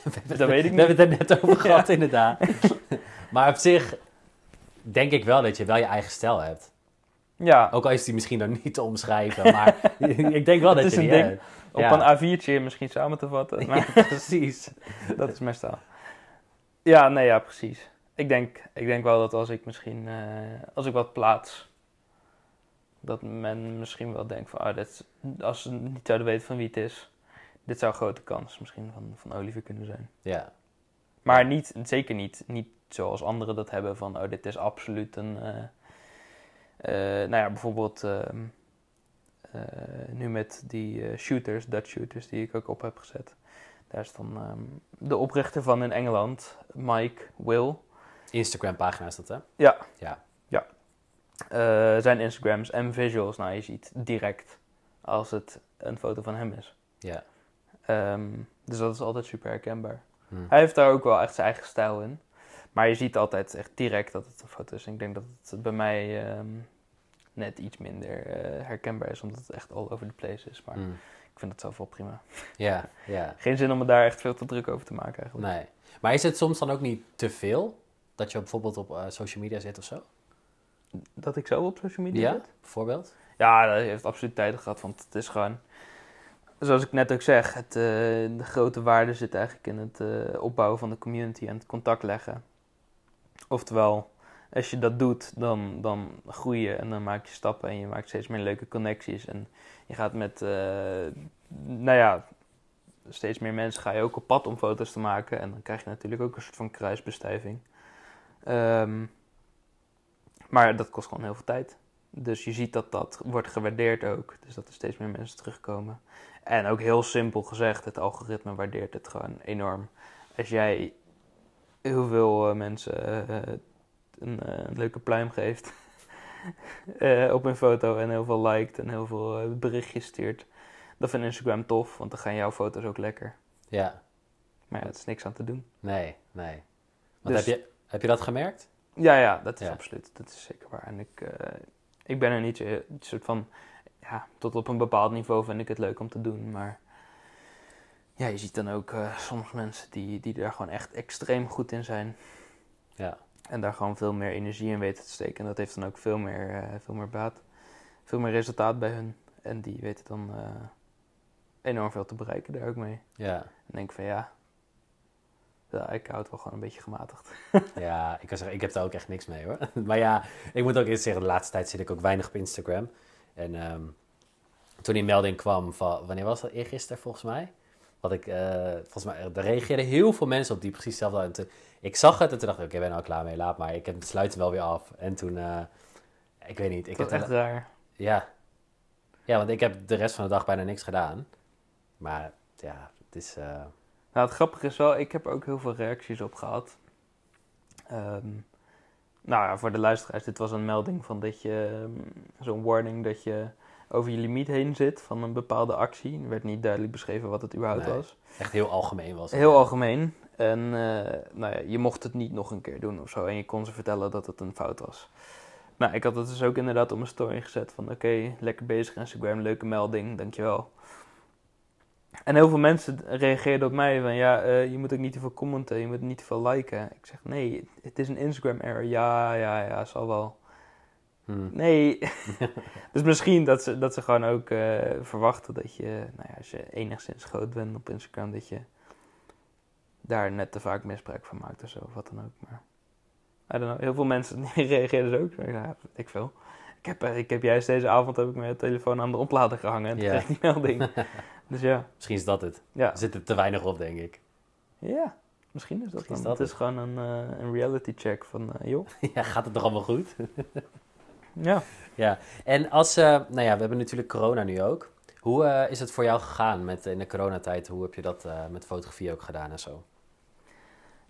We hebben- Dat weet ik We hebben het er net over Ja. gehad, inderdaad. maar op zich, denk ik wel dat je wel je eigen stijl hebt. Ja, Ook al is die misschien dan niet te omschrijven, maar ik denk wel dat Het je is die een ding. hebt. op Ja. een A4'tje misschien samen te vatten. Maar Ja, precies. dat is mijn stijl. Ja, nee, ja, precies. Ik denk, ik denk wel dat als ik misschien, eh, als ik wat plaats, dat men misschien wel denkt van, ah, dit, als ze niet zouden weten van wie het is, dit zou een grote kans misschien van, van Oliver kunnen zijn. Ja, Maar niet, zeker niet, niet zoals anderen dat hebben van, oh, dit is absoluut een, eh, nou ja, bijvoorbeeld ehm, eh, nu met die shooters, Dutch shooters, die ik ook op heb gezet. Daar is dan ehm, de oprichter van in Engeland, Mike Will. Instagram pagina is dat hè? Ja. Ja. ja. Zijn Instagrams en visuals, nou je ziet direct als het een foto van hem is. Ja. Ehm, dus dat is altijd super herkenbaar. Hm. Hij heeft daar ook wel echt zijn eigen stijl in. Maar je ziet altijd echt direct dat het een foto is. En ik denk dat het bij mij ehm, net iets minder eh, herkenbaar is, omdat het echt all over the place is. Maar Hm. ik vind het zelf wel prima. Ja, ja. Geen zin om me daar echt veel te druk over te maken eigenlijk. Nee. Maar is het soms dan ook niet te veel? Dat je bijvoorbeeld op eh, social media zit of zo? Dat ik zo op social media Ja, zit? bijvoorbeeld? Ja, dat heeft absoluut tijd gehad, want het is gewoon... Zoals ik net ook zeg, het, eh, de grote waarde zit eigenlijk in het eh, opbouwen van de community en het contact leggen. Oftewel, als je dat doet, dan, dan groei je en dan maak je stappen en je maakt steeds meer leuke connecties. En je gaat met, eh, nou ja, steeds meer mensen ga je ook op pad om foto's te maken. En dan krijg je natuurlijk ook een soort van kruisbestuiving. Ehm, maar dat kost gewoon heel veel tijd. Dus je ziet dat dat wordt gewaardeerd ook. Dus dat er steeds meer mensen terugkomen. En ook heel simpel gezegd, het algoritme waardeert het gewoon enorm. Als jij heel veel eh, mensen eh, een, eh, een leuke pluim geeft op een foto en heel veel liked en heel veel berichtjes stuurt. Dat vindt Instagram tof, want dan gaan jouw foto's ook lekker. Ja. Maar ja, het is niks aan te doen. Nee, nee. Want Dus- heb, je, heb je dat gemerkt? Ja, ja, dat is Ja. absoluut. Dat is zeker waar. En ik, ik ben er niet zo, een soort van, ja, tot op een bepaald niveau vind ik het leuk om te doen. Maar ja, je ziet dan ook eh, soms mensen die, die daar gewoon echt extreem goed in zijn. Ja. En daar gewoon veel meer energie in weten te steken. En dat heeft dan ook veel meer, eh, veel meer baat. Veel meer resultaat bij hun. En die weten dan eh, enorm veel te bereiken daar ook mee. Ja. En denk van ja, ja, ik houd wel gewoon een beetje gematigd. Ja, ik kan zeggen, ik heb daar ook echt niks mee hoor. Maar ja, ik moet ook eerst zeggen, de laatste tijd zit ik ook weinig op Instagram. En ehm, toen die melding kwam van, wanneer was dat? Eergisteren volgens mij. Wat ik, eh, volgens mij, er reageerden heel veel mensen op die precies hetzelfde. ik zag het en toen dacht ik, oké, ik ben al klaar mee, laat maar. Ik heb het sluiten wel weer af. En toen, eh, ik weet niet. Ik dat heb echt raar. Ja. Ja, want ik heb de rest van de dag bijna niks gedaan. Maar ja, het is... eh, Nou, het grappige is wel, ik heb er ook heel veel reacties op gehad. Ehm, nou ja, voor de luisteraars, dit was een melding van dat je, ehm, zo'n warning dat je over je limiet heen zit van een bepaalde actie. Er werd niet duidelijk beschreven wat het überhaupt Nee. was. echt heel algemeen was het. Heel algemeen. En eh, nou ja, je mocht het niet nog een keer doen of zo. En je kon ze vertellen dat het een fout was. Nou, ik had het dus ook inderdaad op mijn story gezet van... Oké, lekker bezig Instagram, leuke melding, dankjewel. En heel veel mensen reageerden op mij van... Ja, eh, je moet ook niet te veel commenten, je moet niet te veel liken. Ik zeg, nee, het is een Instagram error. Ja, ja, ja, zal wel. Hm. Nee. dus misschien dat ze, dat ze gewoon ook eh, verwachten dat je, nou ja, als je enigszins groot bent op Instagram, dat je daar net te vaak misbruik van maakt of zo, of wat dan ook. Maar I don't know, heel veel mensen reageerden zo ook. Ja, ik veel. Ik heb, eh, ik heb juist deze avond heb ik mijn telefoon aan de oplader gehangen en toen Ja. kreeg ik die melding. dus ja, Misschien is dat het. ja. Er zit er te weinig op, denk ik. ja, misschien is dat Misschien is dan. dat het is gewoon een, eh, een reality check van, eh, joh, ja, gaat het nog allemaal goed? ja. En als, eh, nou ja, we hebben natuurlijk corona nu ook. Hoe is het voor jou gegaan met, in de coronatijd? Hoe heb je dat met fotografie ook gedaan en zo?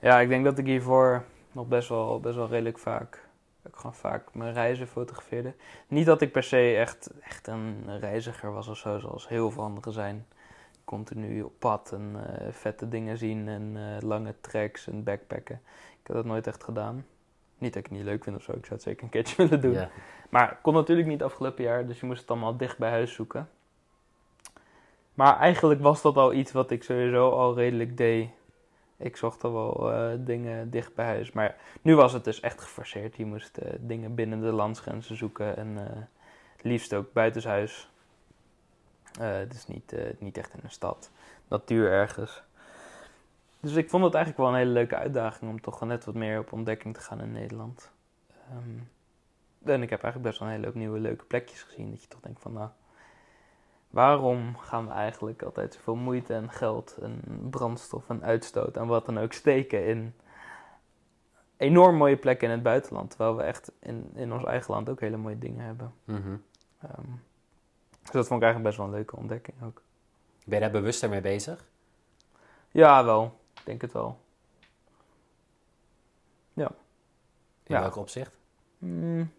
Ja, ik denk dat ik hiervoor nog best wel, best wel redelijk vaak, ook gewoon vaak mijn reizen fotografeerde. Niet dat ik per se echt, echt een reiziger was of zo, zoals heel veel anderen zijn. Continu op pad en eh, vette dingen zien en eh, lange treks en backpacken. Ik heb dat nooit echt gedaan. Niet dat ik het niet leuk vind of zo, ik zou het zeker een keertje willen doen. Maar kon natuurlijk niet afgelopen jaar, dus je moest het allemaal dicht bij huis zoeken. Maar eigenlijk was dat al iets wat ik sowieso al redelijk deed ik zocht al wel eh, dingen dicht bij huis. Maar nu was het dus echt geforceerd. Je moest eh, dingen binnen de landsgrenzen zoeken en eh, liefst ook buitenshuis. Is niet, niet echt in een stad. Natuur ergens. Dus ik vond het eigenlijk wel een hele leuke uitdaging om toch net wat meer op ontdekking te gaan in Nederland. Ehm, en ik heb eigenlijk best wel een hele hoop nieuwe leuke plekjes gezien. Dat je toch denkt van nou, waarom gaan we eigenlijk altijd zoveel moeite en geld en brandstof en uitstoot en wat dan ook steken in enorm mooie plekken in het buitenland. Terwijl we echt in, in ons eigen land ook hele mooie dingen hebben. Mhm. Ehm, dus dat vond ik eigenlijk best wel een leuke ontdekking ook. Ben je daar bewuster mee bezig? Ja, wel. Ik denk het wel. In Ja. welk opzicht? Hmm.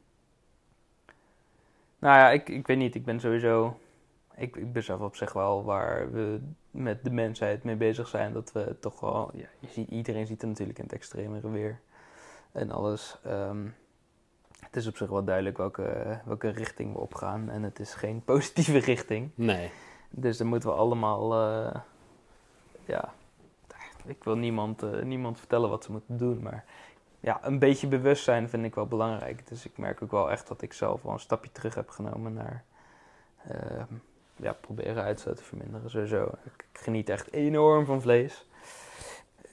Nou ja, ik, ik weet niet. Ik ben sowieso. Ik, ik besef op zich wel waar we met de mensheid mee bezig zijn. Dat we toch wel. Ja, je ziet, iedereen ziet het natuurlijk in het extremere weer. En alles. Ehm, het is op zich wel duidelijk welke, welke richting we opgaan. En het is geen positieve richting. Nee. Dus dan moeten we allemaal. eh, ja. Ik wil niemand, eh, niemand vertellen wat ze moeten doen. Maar ja, een beetje bewustzijn vind ik wel belangrijk. Dus ik merk ook wel echt dat ik zelf wel een stapje terug heb genomen naar. eh, ja, proberen uitstoot te verminderen. Sowieso. Ik, geniet echt enorm van vlees.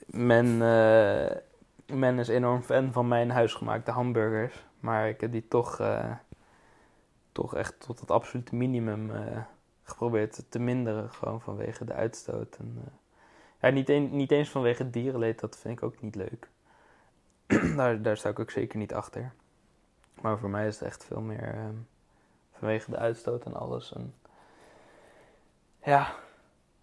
Men, eh, men is enorm fan van mijn huisgemaakte hamburgers. Maar ik heb die toch, eh, toch echt tot het absolute minimum eh, geprobeerd te minderen. Gewoon vanwege de uitstoot. En, ja, niet, niet eens vanwege dierenleed, dat vind ik ook niet leuk. daar, daar sta ik ook zeker niet achter. Maar voor mij is het echt veel meer ehm, vanwege de uitstoot en alles. En ja,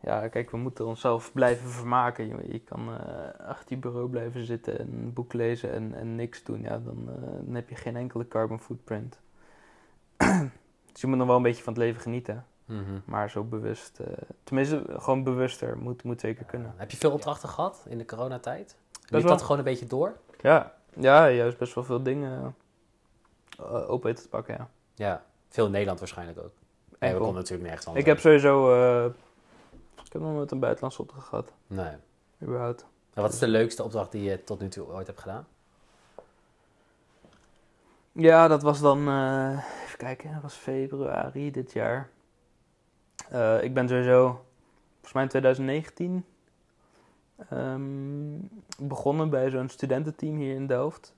ja, kijk, we moeten onszelf blijven vermaken. Je, je kan eh, achter je bureau blijven zitten en een boek lezen en, en niks doen. Ja, dan, eh, dan heb je geen enkele carbon footprint. dus je moet nog wel een beetje van het leven genieten. Mhm. Maar zo bewust, eh, tenminste gewoon bewuster, moet, moet zeker kunnen. Heb je veel opdrachten gehad in de coronatijd? Liep wel. dat gewoon een beetje door? Ja, ja juist best wel veel dingen uh, open weten te pakken, ja. Ja, veel in Nederland waarschijnlijk ook. Nee, we konden natuurlijk nergens anders. Ik heb sowieso, eh, ik heb nog nooit een buitenlandse opdracht gehad, Nee. überhaupt. En wat is de leukste opdracht die je tot nu toe ooit hebt gedaan? Ja, dat was dan, eh, even kijken, dat was februari dit jaar. Eh, ik ben sowieso, volgens mij in 2019, ehm, begonnen bij zo'n studententeam hier in Delft.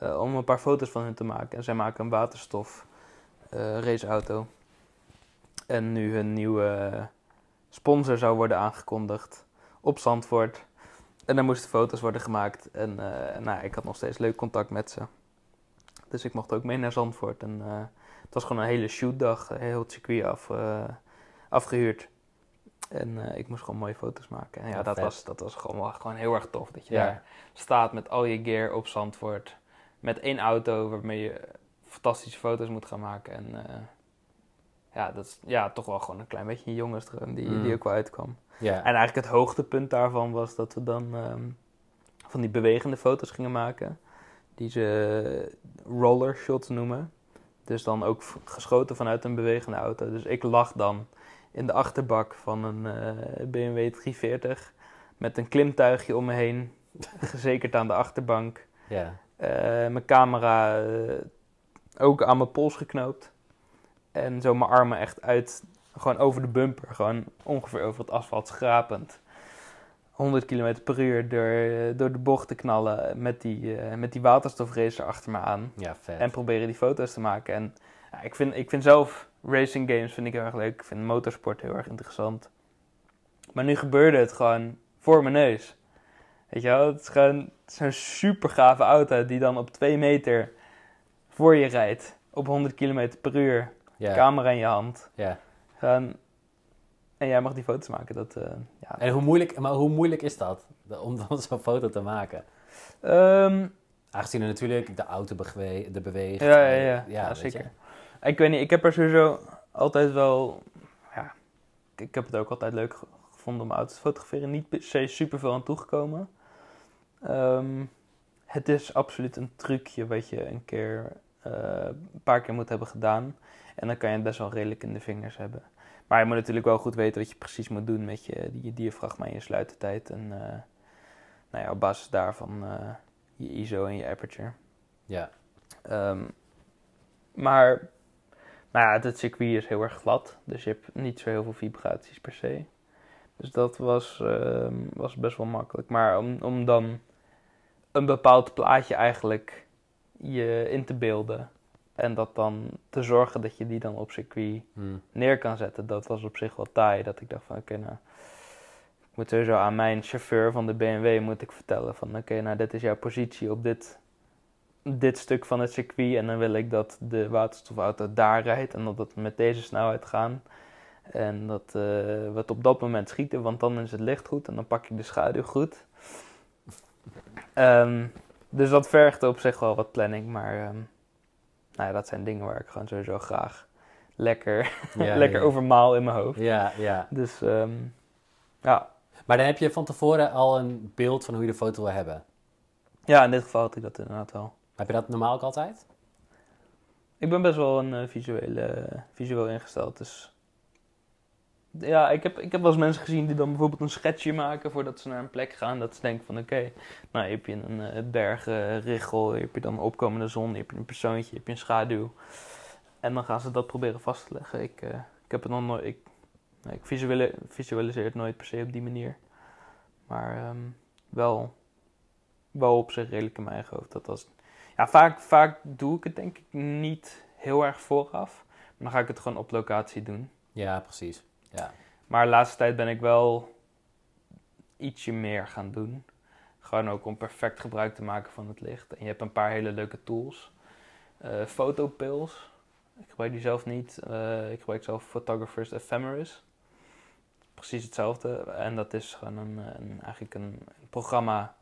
om een paar foto's van hun te maken. En zij maken een waterstof raceauto. En nu hun nieuwe sponsor zou worden aangekondigd op Zandvoort. En dan moesten foto's worden gemaakt. En eh, nou, ik had nog steeds leuk contact met ze. Dus ik mocht ook mee naar Zandvoort. En eh, het was gewoon een hele shootdag, eh, heel het circuit af, eh, afgehuurd. En ik moest gewoon mooie foto's maken. En ja, Ja, dat vet. was, dat was gewoon, gewoon heel erg tof. Dat je Ja. daar staat met al je gear op Zandvoort. Met één auto waarmee je fantastische foto's moet gaan maken. En ja, dat is ja, toch wel gewoon een klein beetje een jongensdroom die, Mm. die ook wel uitkwam. Ja. En eigenlijk het hoogtepunt daarvan was dat we dan ehm, van die bewegende foto's gingen maken. Die ze roller shots noemen. Dus dan ook geschoten vanuit een bewegende auto. Dus ik lag dan in de achterbak van een eh, BMW 340 met een klimtuigje om me heen, gezekerd aan de achterbank. ja. Eh, mijn camera eh, ook aan mijn pols geknoopt. En zo mijn armen echt uit, gewoon over de bumper, gewoon ongeveer over het asfalt schrapend. 100 km per uur door, eh, door de bocht te knallen met die, eh, met die waterstofracer achter me aan. ja, vet. En proberen die foto's te maken. En ja, ik, vind, ik vind zelf racing games vind ik heel erg leuk. Ik vind motorsport heel erg interessant. Maar nu gebeurde het gewoon voor mijn neus. Weet je wel, het is gewoon zo'n super gave auto die dan op 2 meter voor je rijdt. Op 100 km per uur. Ja. Camera in je hand. ja. Gewoon, en jij mag die foto's maken. Dat, eh, ja. En hoe moeilijk, maar hoe moeilijk is dat om dan zo'n foto te maken? Ehm, Aangezien er natuurlijk de auto bewe de beweegt. Ja, ja, je. zeker. Ik weet niet, ik heb er sowieso altijd wel... Ja, ik- heb het ook altijd leuk ge- gevonden om auto's te fotograferen. Niet per se super veel aan toegekomen. Ehm, het is absoluut een trucje wat je een keer... eh, een paar keer moet hebben gedaan. En dan kan je het best wel redelijk in de vingers hebben. Maar je moet natuurlijk wel goed weten wat je precies moet doen met je, je diafragma en je sluitertijd. En, eh, nou ja, op basis daarvan eh, je ISO en je aperture. Ja. Ehm, maar nou ja, het circuit is heel erg glad, dus je hebt niet zo heel veel vibraties per se. Dus dat was, ehm, was best wel makkelijk. Maar om, om dan een bepaald plaatje eigenlijk je in te beelden en dat dan te zorgen dat je die dan op circuit Hmm. neer kan zetten, dat was op zich wel taai. Dat ik dacht van oké, nou, ik moet sowieso aan mijn chauffeur van de BMW moet ik vertellen van oké, nou dit is jouw positie op dit, dit stuk van het circuit en dan wil ik dat de waterstofauto daar rijdt en dat het met deze snelheid gaan. En dat eh, we het op dat moment schieten, want dan is het licht goed en dan pak ik de schaduw goed. Ehm, dus dat vergt op zich wel wat planning, maar ehm, nou ja, dat zijn dingen waar ik gewoon sowieso graag lekker, Ja, lekker ja. overmaal in mijn hoofd. Ja, ja. Dus ehm, ja. Maar dan heb je van tevoren al een beeld van hoe je de foto wil hebben. ja, in dit geval had ik dat inderdaad wel. Heb je dat normaal ook altijd? Ik ben best wel een eh, visuele, visueel ingesteld, dus... Ja, ik heb, ik heb wel eens mensen gezien die dan bijvoorbeeld een schetsje maken voordat ze naar een plek gaan. Dat ze denken van oké, nou hier heb je een eh, bergenriggel, hier heb je dan opkomende zon, heb je een persoontje, heb je een schaduw. En dan gaan ze dat proberen vast te leggen. Ik, eh, ik heb het nog nooit, ik, ik visuele- visualiseer het nooit per se op die manier. Maar ehm, wel, wel op zich redelijk in mijn eigen hoofd. Dat was, ja, vaak, vaak doe ik het denk ik niet heel erg vooraf. Maar dan ga ik het gewoon op locatie doen. Ja, precies. Ja. Maar de laatste tijd ben ik wel ietsje meer gaan doen. Gewoon ook om perfect gebruik te maken van het licht. En je hebt een paar hele leuke tools. Eh Photopills. Ik gebruik die zelf niet. Eh, ik gebruik zelf Photographer's Ephemeris. Precies hetzelfde. En dat is gewoon een, een, eigenlijk een, programma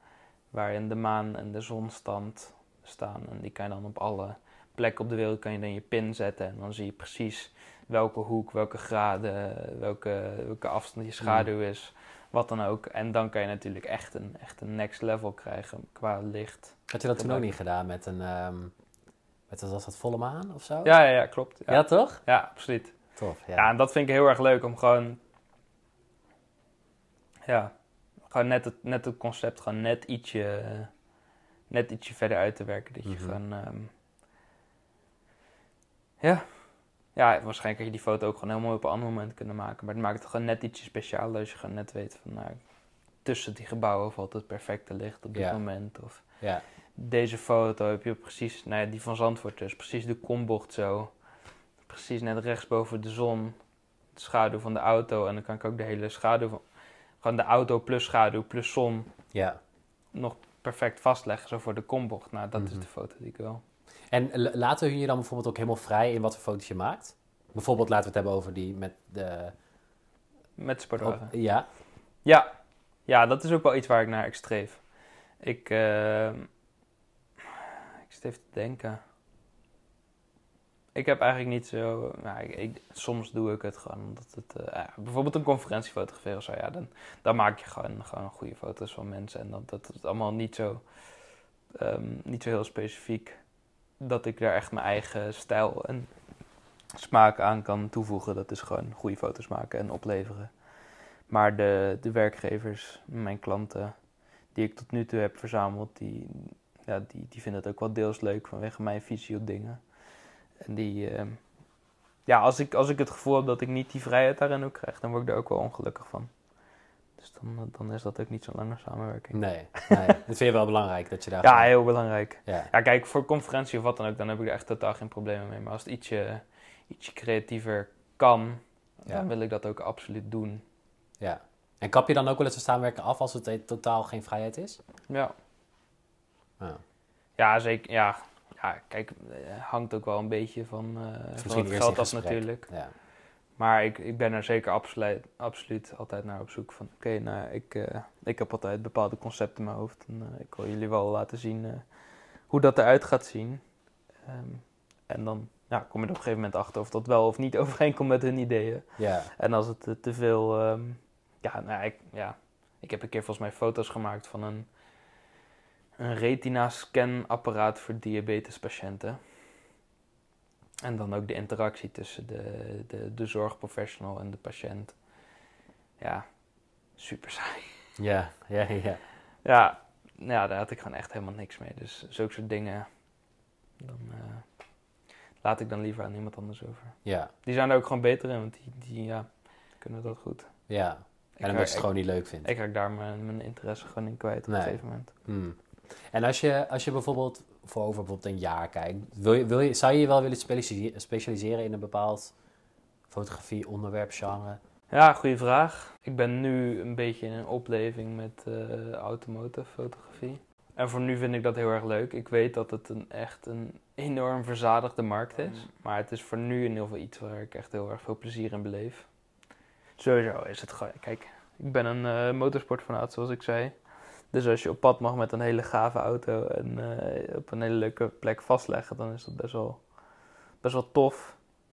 waarin de maan en de zonstand staan. En die kan je dan op alle plekken op de wereld kan je dan je pin zetten. En dan zie je precies welke hoek, welke graden, welke, welke afstand je schaduw is. Wat dan ook. En dan kan je natuurlijk echt een, echt een next level krijgen qua licht. Had je dat toen ook niet gedaan met een... ehm met, was dat, volle maan of zo? Ja, ja, ja klopt. Ja, Ja, toch? ja absoluut. Tof, ja. Ja. en dat vind ik heel erg leuk om gewoon... Ja, gewoon net het, net het concept gewoon net ietsje, net ietsje verder uit te werken. Dat je Mhm. gewoon... ehm, ja. Ja, waarschijnlijk had je die foto ook gewoon heel mooi op een ander moment kunnen maken. Maar het maakt het gewoon net ietsje specialer als je gewoon net weet van... Nou, tussen die gebouwen valt het perfecte licht op dit Ja. moment. Of ja. deze foto heb je precies, nou ja, die van Zandvoort dus, precies de kombocht zo. Precies net rechtsboven de zon, de schaduw van de auto. En dan kan ik ook de hele schaduw van, gewoon de auto plus schaduw plus zon ja. nog perfect vastleggen, zo voor de kombocht. Nou, dat Mhm. is de foto die ik wil. En laten we je dan bijvoorbeeld ook helemaal vrij in wat voor foto's je maakt? Bijvoorbeeld laten we het hebben over die met de... Met sportwagen. ja, Ja. ja, dat is ook wel iets waar ik naar ik streef. Ik, eh, ik zit even te denken. Ik heb eigenlijk niet zo. Nou, ik, ik- soms doe ik het gewoon omdat het. eh, ja, bijvoorbeeld een conferentie fotograferen of zo. Ja, dan, dan maak je gewoon, gewoon goede foto's van mensen. En dat, dat is allemaal niet zo. ehm, niet zo heel specifiek. Dat ik daar echt mijn eigen stijl en smaak aan kan toevoegen. Dat is gewoon goede foto's maken en opleveren. Maar de, de werkgevers, mijn klanten, die ik tot nu toe heb verzameld, die, ja, die, die vinden het ook wel deels leuk vanwege mijn visie op dingen. En die, ehm, ja, als ik, als ik het gevoel heb dat ik niet die vrijheid daarin ook krijg, dan word ik daar ook wel ongelukkig van. Dus dan, dan is dat ook niet zo'n lange samenwerking. nee. nee. dat vind je wel belangrijk, dat je daar... Ja, heel belangrijk. ja. Ja, kijk, voor conferentie of wat dan ook, dan heb ik er echt totaal geen problemen mee. Maar als het ietsje, ietsje creatiever kan, Ja. dan wil ik dat ook absoluut doen. ja. En kap je dan ook wel eens een samenwerking af als het eh, totaal geen vrijheid is? Ja. Ja. Ja, zeker. Ja, ja kijk, eh, hangt ook wel een beetje van, eh van het geld af natuurlijk. Ja. Maar ik, ik ben er zeker absoluut, absoluut altijd naar op zoek van... Oké, nou, ik, eh, ik heb altijd bepaalde concepten in mijn hoofd. En eh, ik wil jullie wel laten zien eh, hoe dat eruit gaat zien. Ehm, en dan ja, kom je er op een gegeven moment achter of dat wel of niet overeenkomt met hun ideeën. ja. En als het te veel. ehm, ja, nou, ik, ja, ik heb een keer volgens mij foto's gemaakt van een, een retina-scan-apparaat voor diabetespatiënten. En dan ook de interactie tussen de, de, de zorgprofessional en de patiënt. Ja, super saai. Ja, ja, ja. Ja, ja, daar had ik gewoon echt helemaal niks mee. Dus zulke soort dingen, dan eh, laat ik dan liever aan iemand anders over. Ja, Die zijn er ook gewoon beter in, want die, die ja, kunnen dat goed. ja. En dan raak- dat je het gewoon niet leuk vindt. Ik raak daar mijn, mijn interesse gewoon in kwijt op Nee. een gegeven moment. Hmm. En als je, als je bijvoorbeeld voor over bijvoorbeeld een jaar kijkt, wil je, wil je, zou je je wel willen specialise- specialiseren in een bepaald fotografie, onderwerp, genre? Ja, goede vraag. Ik ben nu een beetje in een opleving met eh automotive fotografie. En voor nu vind ik dat heel erg leuk. Ik weet dat het een, echt een enorm verzadigde markt is. Maar het is voor nu in ieder geval iets waar ik echt heel erg veel plezier in beleef. Sowieso is het gewoon... Kijk, ik ben een eh motorsportfanaat zoals ik zei. Dus als je op pad mag met een hele gave auto en eh, op een hele leuke plek vastleggen, dan is dat best wel, best wel tof.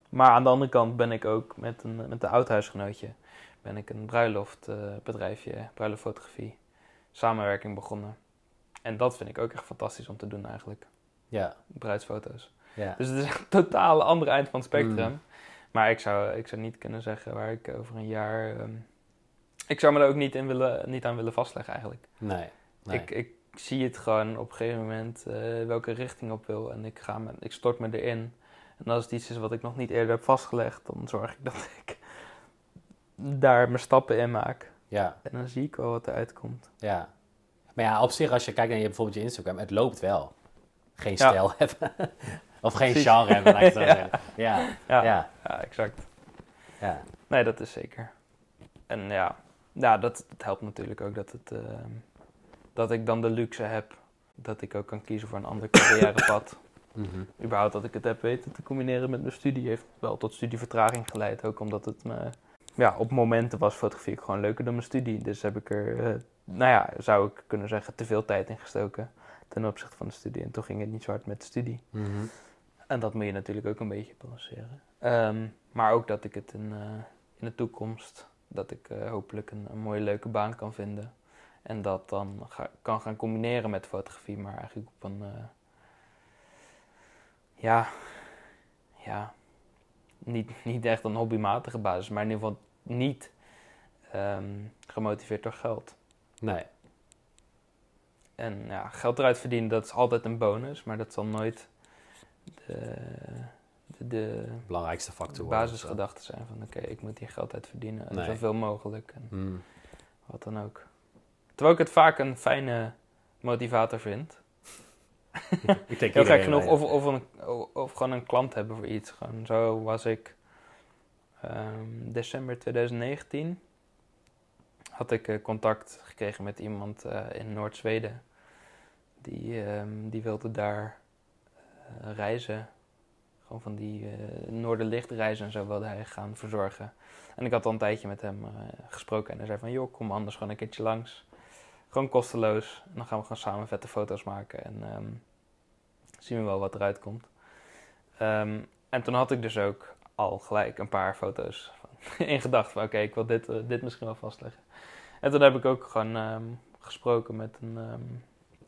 Maar aan de andere kant ben ik ook met een, met een oud huisgenootje ben ik een bruiloftbedrijfje, bruiloftfotografie, samenwerking begonnen. En dat vind ik ook echt fantastisch om te doen eigenlijk, Ja, bruidsfoto's. ja. Dus het is een totaal andere eind van het spectrum. Mm. Maar ik zou, ik zou niet kunnen zeggen waar ik over een jaar... ehm, ik zou me er ook niet, in willen, niet aan willen vastleggen eigenlijk. Nee. nee. Ik, ik zie het gewoon op een gegeven moment eh, welke richting op wil en ik, ga me, ik stort me erin. En als het iets is wat ik nog niet eerder heb vastgelegd, dan zorg ik dat ik daar mijn stappen in maak. Ja, En dan zie ik wel wat eruit komt. ja. Maar ja, op zich, als je kijkt naar je, bijvoorbeeld je Instagram, het loopt wel. Geen Ja. stijl hebben. of geen Precies. genre hebben, laat ik het zo. Ja, Ja, ja, ja. exact. ja. Nee, dat is zeker. En ja, ja dat, dat helpt natuurlijk ook dat, het, ehm, dat ik dan de luxe heb dat ik ook kan kiezen voor een ander carrièrepad. Mhm. überhaupt dat ik het heb weten te combineren met mijn studie heeft wel tot studievertraging geleid. Ook omdat het me, ja, op momenten was fotografie gewoon leuker dan mijn studie. Dus heb ik er, eh, nou ja, zou ik kunnen zeggen, te veel tijd in gestoken ten opzichte van de studie. En toen ging het niet zo hard met de studie. Mhm. En dat moet je natuurlijk ook een beetje balanceren. Ehm, maar ook dat ik het in, eh, in de toekomst, dat ik eh, hopelijk een, een mooie leuke baan kan vinden. En dat dan ga- kan gaan combineren met fotografie, maar eigenlijk op een, eh, ja, ja, niet, niet echt een hobbymatige basis, maar in ieder geval niet ehm, gemotiveerd door geld. Nee. En ja, geld eruit verdienen, dat is altijd een bonus, maar dat zal nooit de, de, Belangrijkste factor. de worden, basisgedachte zijn van oké, ik moet hier geld uit verdienen en Nee. zoveel mogelijk en zo. Mm. wat dan ook. Terwijl ik het vaak een fijne motivator vind. Ik denk Heel gek genoeg, of, of, een, of gewoon een klant hebben voor iets. Gewoon zo was ik ehm, december 2019 had ik eh, contact gekregen met iemand eh, in Noord-Zweden. Die, ehm, die wilde daar eh, reizen. Van die eh Noorderlichtreizen en zo wilde hij gaan verzorgen. En ik had al een tijdje met hem eh, gesproken en hij zei van... joh, kom anders gewoon een keertje langs. Gewoon kosteloos. En dan gaan we gewoon samen vette foto's maken. En ehm, zien we wel wat eruit komt. Ehm, en toen had ik dus ook al gelijk een paar foto's van, in gedachten van... oké, ik wil dit, eh, dit misschien wel vastleggen. En toen heb ik ook gewoon ehm, gesproken met een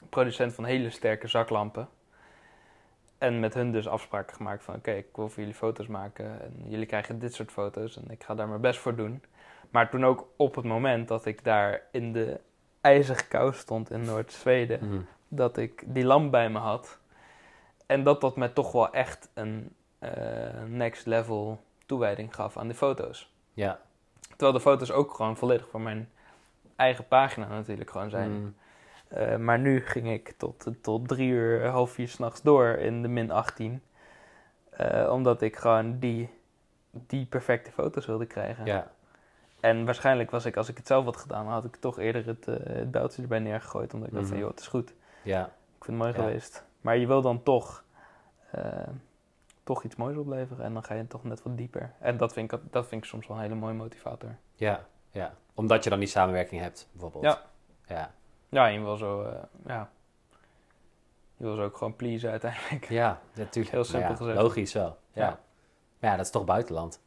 producent van hele sterke zaklampen. En met hun dus afspraken gemaakt van... oké, ik wil voor jullie foto's maken en jullie krijgen dit soort foto's... en ik ga daar mijn best voor doen. Maar toen ook op het moment dat ik daar in de ijzige kou stond in Noord-Zweden... Mhm. dat ik die lamp bij me had. En dat dat me toch wel echt een eh, next level toewijding gaf aan die foto's. Ja. Terwijl de foto's ook gewoon volledig voor mijn eigen pagina natuurlijk gewoon zijn. Mm. Eh, maar nu ging ik tot, tot drie uur, half vier s'nachts door in de min 18. Eh, omdat ik gewoon die, die perfecte foto's wilde krijgen. Ja. En waarschijnlijk was ik, als ik het zelf had gedaan, had ik toch eerder het, eh het bijltje erbij neergegooid. Omdat ik dacht van, Mhm. joh, het is goed. Ja. Ik vind het mooi Ja. geweest. Maar je wil dan toch, eh, toch iets moois opleveren. En dan ga je toch net wat dieper. En dat vind ik, dat vind ik soms wel een hele mooie motivator. Ja. Ja. Omdat je dan die samenwerking hebt, bijvoorbeeld. Ja. Ja. Ja, je wil zo, eh, ja. Je wil ze ook gewoon pleasen uiteindelijk. Ja, natuurlijk. Heel simpel ja, gezegd. Logisch wel. Ja. Ja. Maar ja, dat is toch buitenland.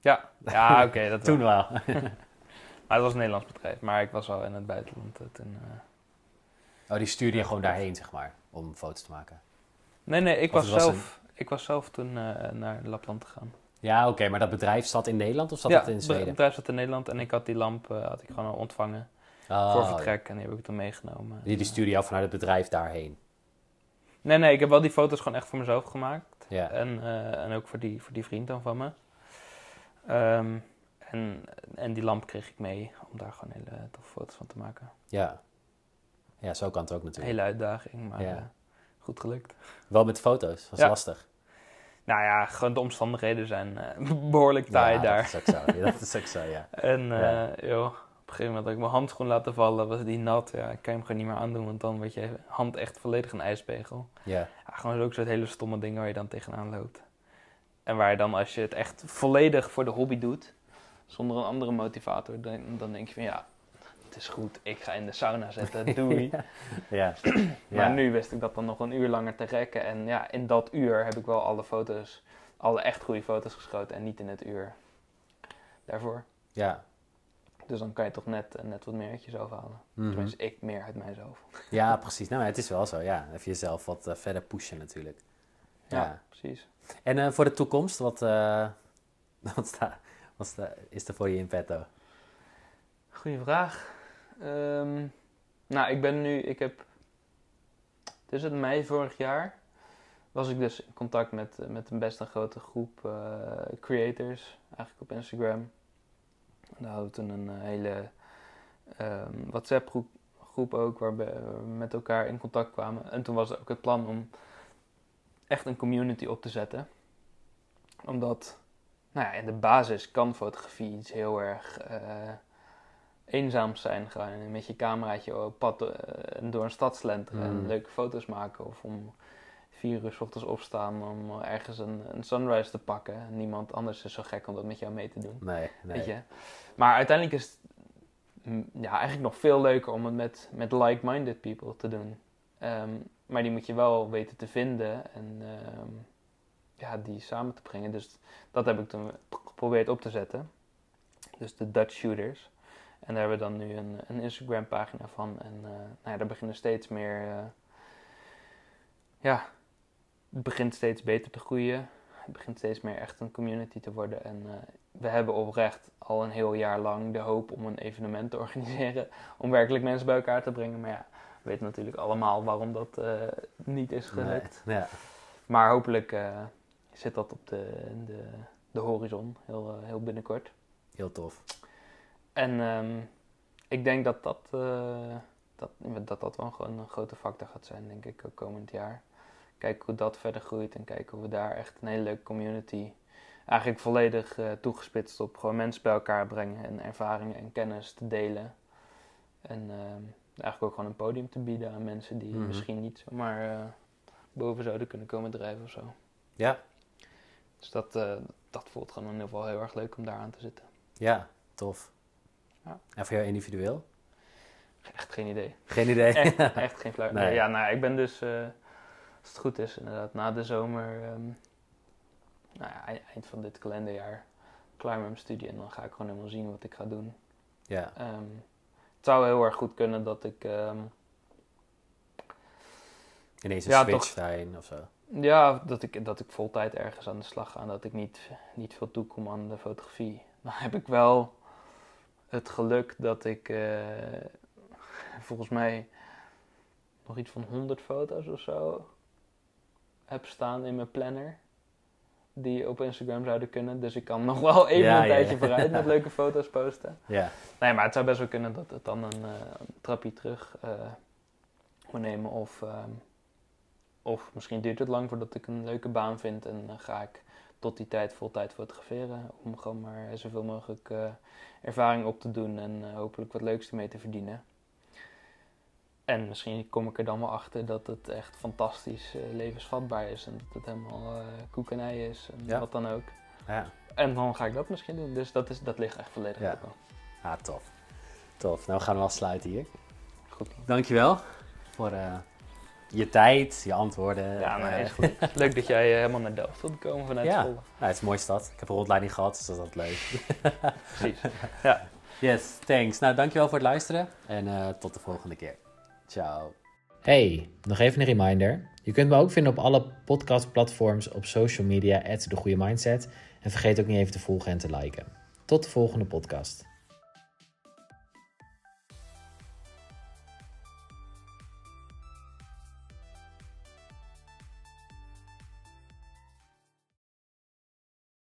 Ja, ja oké. dat Toen wel. wel. Maar het was een Nederlands bedrijf. Maar ik was wel in het buitenland eh, toen. eh. Oh, die stuurde je gewoon daarheen, zeg maar, om foto's te maken. Nee, nee, ik Of was, het zelf, ik was zelf toen naar Lapland gegaan. Ja, oké, maar dat bedrijf zat in Nederland of zat ja, het in het Zweden? bedrijf zat in Nederland en ik had die lamp had ik gewoon al ontvangen. Oh, voor vertrek. En die heb ik dan meegenomen. Die, die stuurde jou vanuit het bedrijf daarheen. Nee, nee, ik heb wel die foto's gewoon echt voor mezelf gemaakt. Ja. En, eh, en ook voor die, voor die vriend dan van me. Ehm, en, en die lamp kreeg ik mee om daar gewoon hele toffe foto's van te maken. Ja. Ja, zo kan het ook natuurlijk. hele uitdaging, maar Ja. eh, goed gelukt. Wel met foto's, was Ja. lastig. Nou ja, gewoon de omstandigheden zijn eh, behoorlijk taai ja, daar. Dat is ook zo. Dat is ook zo, ja. En joh, een gegeven moment had ik mijn handschoen laten vallen, was die nat. Ja, ik kan hem gewoon niet meer aandoen, want dan wordt je hand echt volledig een ijspegel. Ja, Ja, gewoon zulke soort hele stomme dingen waar je dan tegenaan loopt. En waar je dan, als je het echt volledig voor de hobby doet, zonder een andere motivator, dan, dan denk je van ja, het is goed, ik ga in de sauna zitten, doei. ja. Maar ja. nu wist ik dat dan nog een uur langer te rekken. En ja, in dat uur heb ik wel alle foto's, alle echt goede foto's geschoten en niet in het uur daarvoor. Ja. Dus dan kan je toch net, eh, net wat meer uit jezelf halen. Mhm. Tenminste, ik meer uit mijzelf. ja, precies. Nou, het is wel zo, ja. Even jezelf wat eh, verder pushen natuurlijk. Ja. precies. En eh, voor de toekomst, wat, wat, sta, wat sta, is er voor je in petto? Goeie vraag. Ehm, nou, ik ben nu, ik heb, het is het mei vorig jaar, was ik dus in contact met, met een best een grote groep creators, eigenlijk op Instagram. Daar hadden we toen een eh, hele ehm, WhatsApp groep, groep ook, waar we we met elkaar in contact kwamen. En toen was er ook het plan om echt een community op te zetten. Omdat, nou ja, in de basis kan fotografie iets heel erg... eh, eenzaam zijn. Gewoon met je cameraatje op pad eh, door een stad slenteren en Mm. leuke foto's maken. Of om vier uur 's ochtends opstaan om ergens een, een sunrise te pakken. En niemand anders is zo gek om dat met jou mee te doen. Nee, nee. Weet je? Maar uiteindelijk is het mm, ja, eigenlijk nog veel leuker om het met, met like-minded people te doen. Ehm, maar die moet je wel weten te vinden en ehm, ja, die samen te brengen. Dus dat heb ik toen geprobeerd op te zetten. Dus de Dutch Shooters. En daar hebben we dan nu een, een Instagram pagina van. En eh, nou ja, daar beginnen steeds meer... eh, ja, het begint steeds beter te groeien. Het begint steeds meer echt een community te worden. En eh, we hebben oprecht al een heel jaar lang de hoop om een evenement te organiseren. Om werkelijk mensen bij elkaar te brengen. Maar ja, we weten natuurlijk allemaal waarom dat eh, niet is gelukt. Nee, Ja. Maar hopelijk eh, zit dat op de, de, de horizon heel, heel binnenkort. Heel tof. En ehm, ik denk dat dat, dat, dat dat wel gewoon een grote factor gaat zijn, denk ik, komend jaar. Kijken hoe dat verder groeit en kijken hoe we daar echt een hele leuke community eigenlijk volledig eh, toegespitst op gewoon mensen bij elkaar brengen en ervaringen en kennis te delen. En ehm, eigenlijk ook gewoon een podium te bieden aan mensen die Mhm. misschien niet zomaar eh, boven zouden kunnen komen drijven of zo. Ja, Dus dat, eh, dat voelt gewoon in ieder geval heel erg leuk om daar aan te zitten. ja, tof. Ja. En voor jou individueel? Echt geen idee. Geen idee. Echt, echt geen flauw. Nee. Ja, nou, ik ben dus, als het goed is, inderdaad, na de zomer, ehm, nou ja, ei- eind van dit kalenderjaar, klaar met mijn studie. En dan ga ik gewoon helemaal zien wat ik ga doen. ja. Ehm, het zou heel erg goed kunnen dat ik, ehm, Ineens een Ja, switch daarin of zo. ja, dat ik, dat ik voltijd ergens aan de slag ga. En dat ik niet, niet veel toekom aan de fotografie. Dan heb ik wel het geluk dat ik, eh, volgens mij, nog iets van 100 foto's of zo heb staan in mijn planner. Die op Instagram zouden kunnen. Dus ik kan nog wel even Ja, een ja, tijdje ja. vooruit met leuke foto's posten. Ja, Nee, maar het zou best wel kunnen dat het dan een, eh, een trapje terug eh moet nemen. Of, ehm, of misschien duurt het lang voordat ik een leuke baan vind. En dan ga ik tot die tijd vol tijd fotograferen. Om gewoon maar zoveel mogelijk eh, ervaring op te doen. En eh, hopelijk wat leuks ermee te verdienen. En misschien kom ik er dan wel achter dat het echt fantastisch eh, levensvatbaar is. En dat het helemaal eh koek en ei is. En Ja. wat dan ook. ja. En dan ga ik dat misschien doen. Dus dat, is, dat ligt echt volledig Ja. op me. Ah, tof. Tof. Nou, we gaan wel sluiten hier. Goed. Dankjewel voor eh, je tijd, je antwoorden. Ja, maar is goed. Leuk dat jij helemaal naar Delft wilde komen vanuit Ja. school. nou, het is een mooie stad. Ik heb een rondleiding gehad, dus dat is altijd leuk. Precies. Yes, thanks. Nou, dankjewel voor het luisteren en tot de volgende keer. Ciao. Hey, nog even een reminder. Je kunt me ook vinden op alle podcastplatforms op social media, at de goede mindset. En vergeet ook niet even te volgen en te liken. Tot de volgende podcast.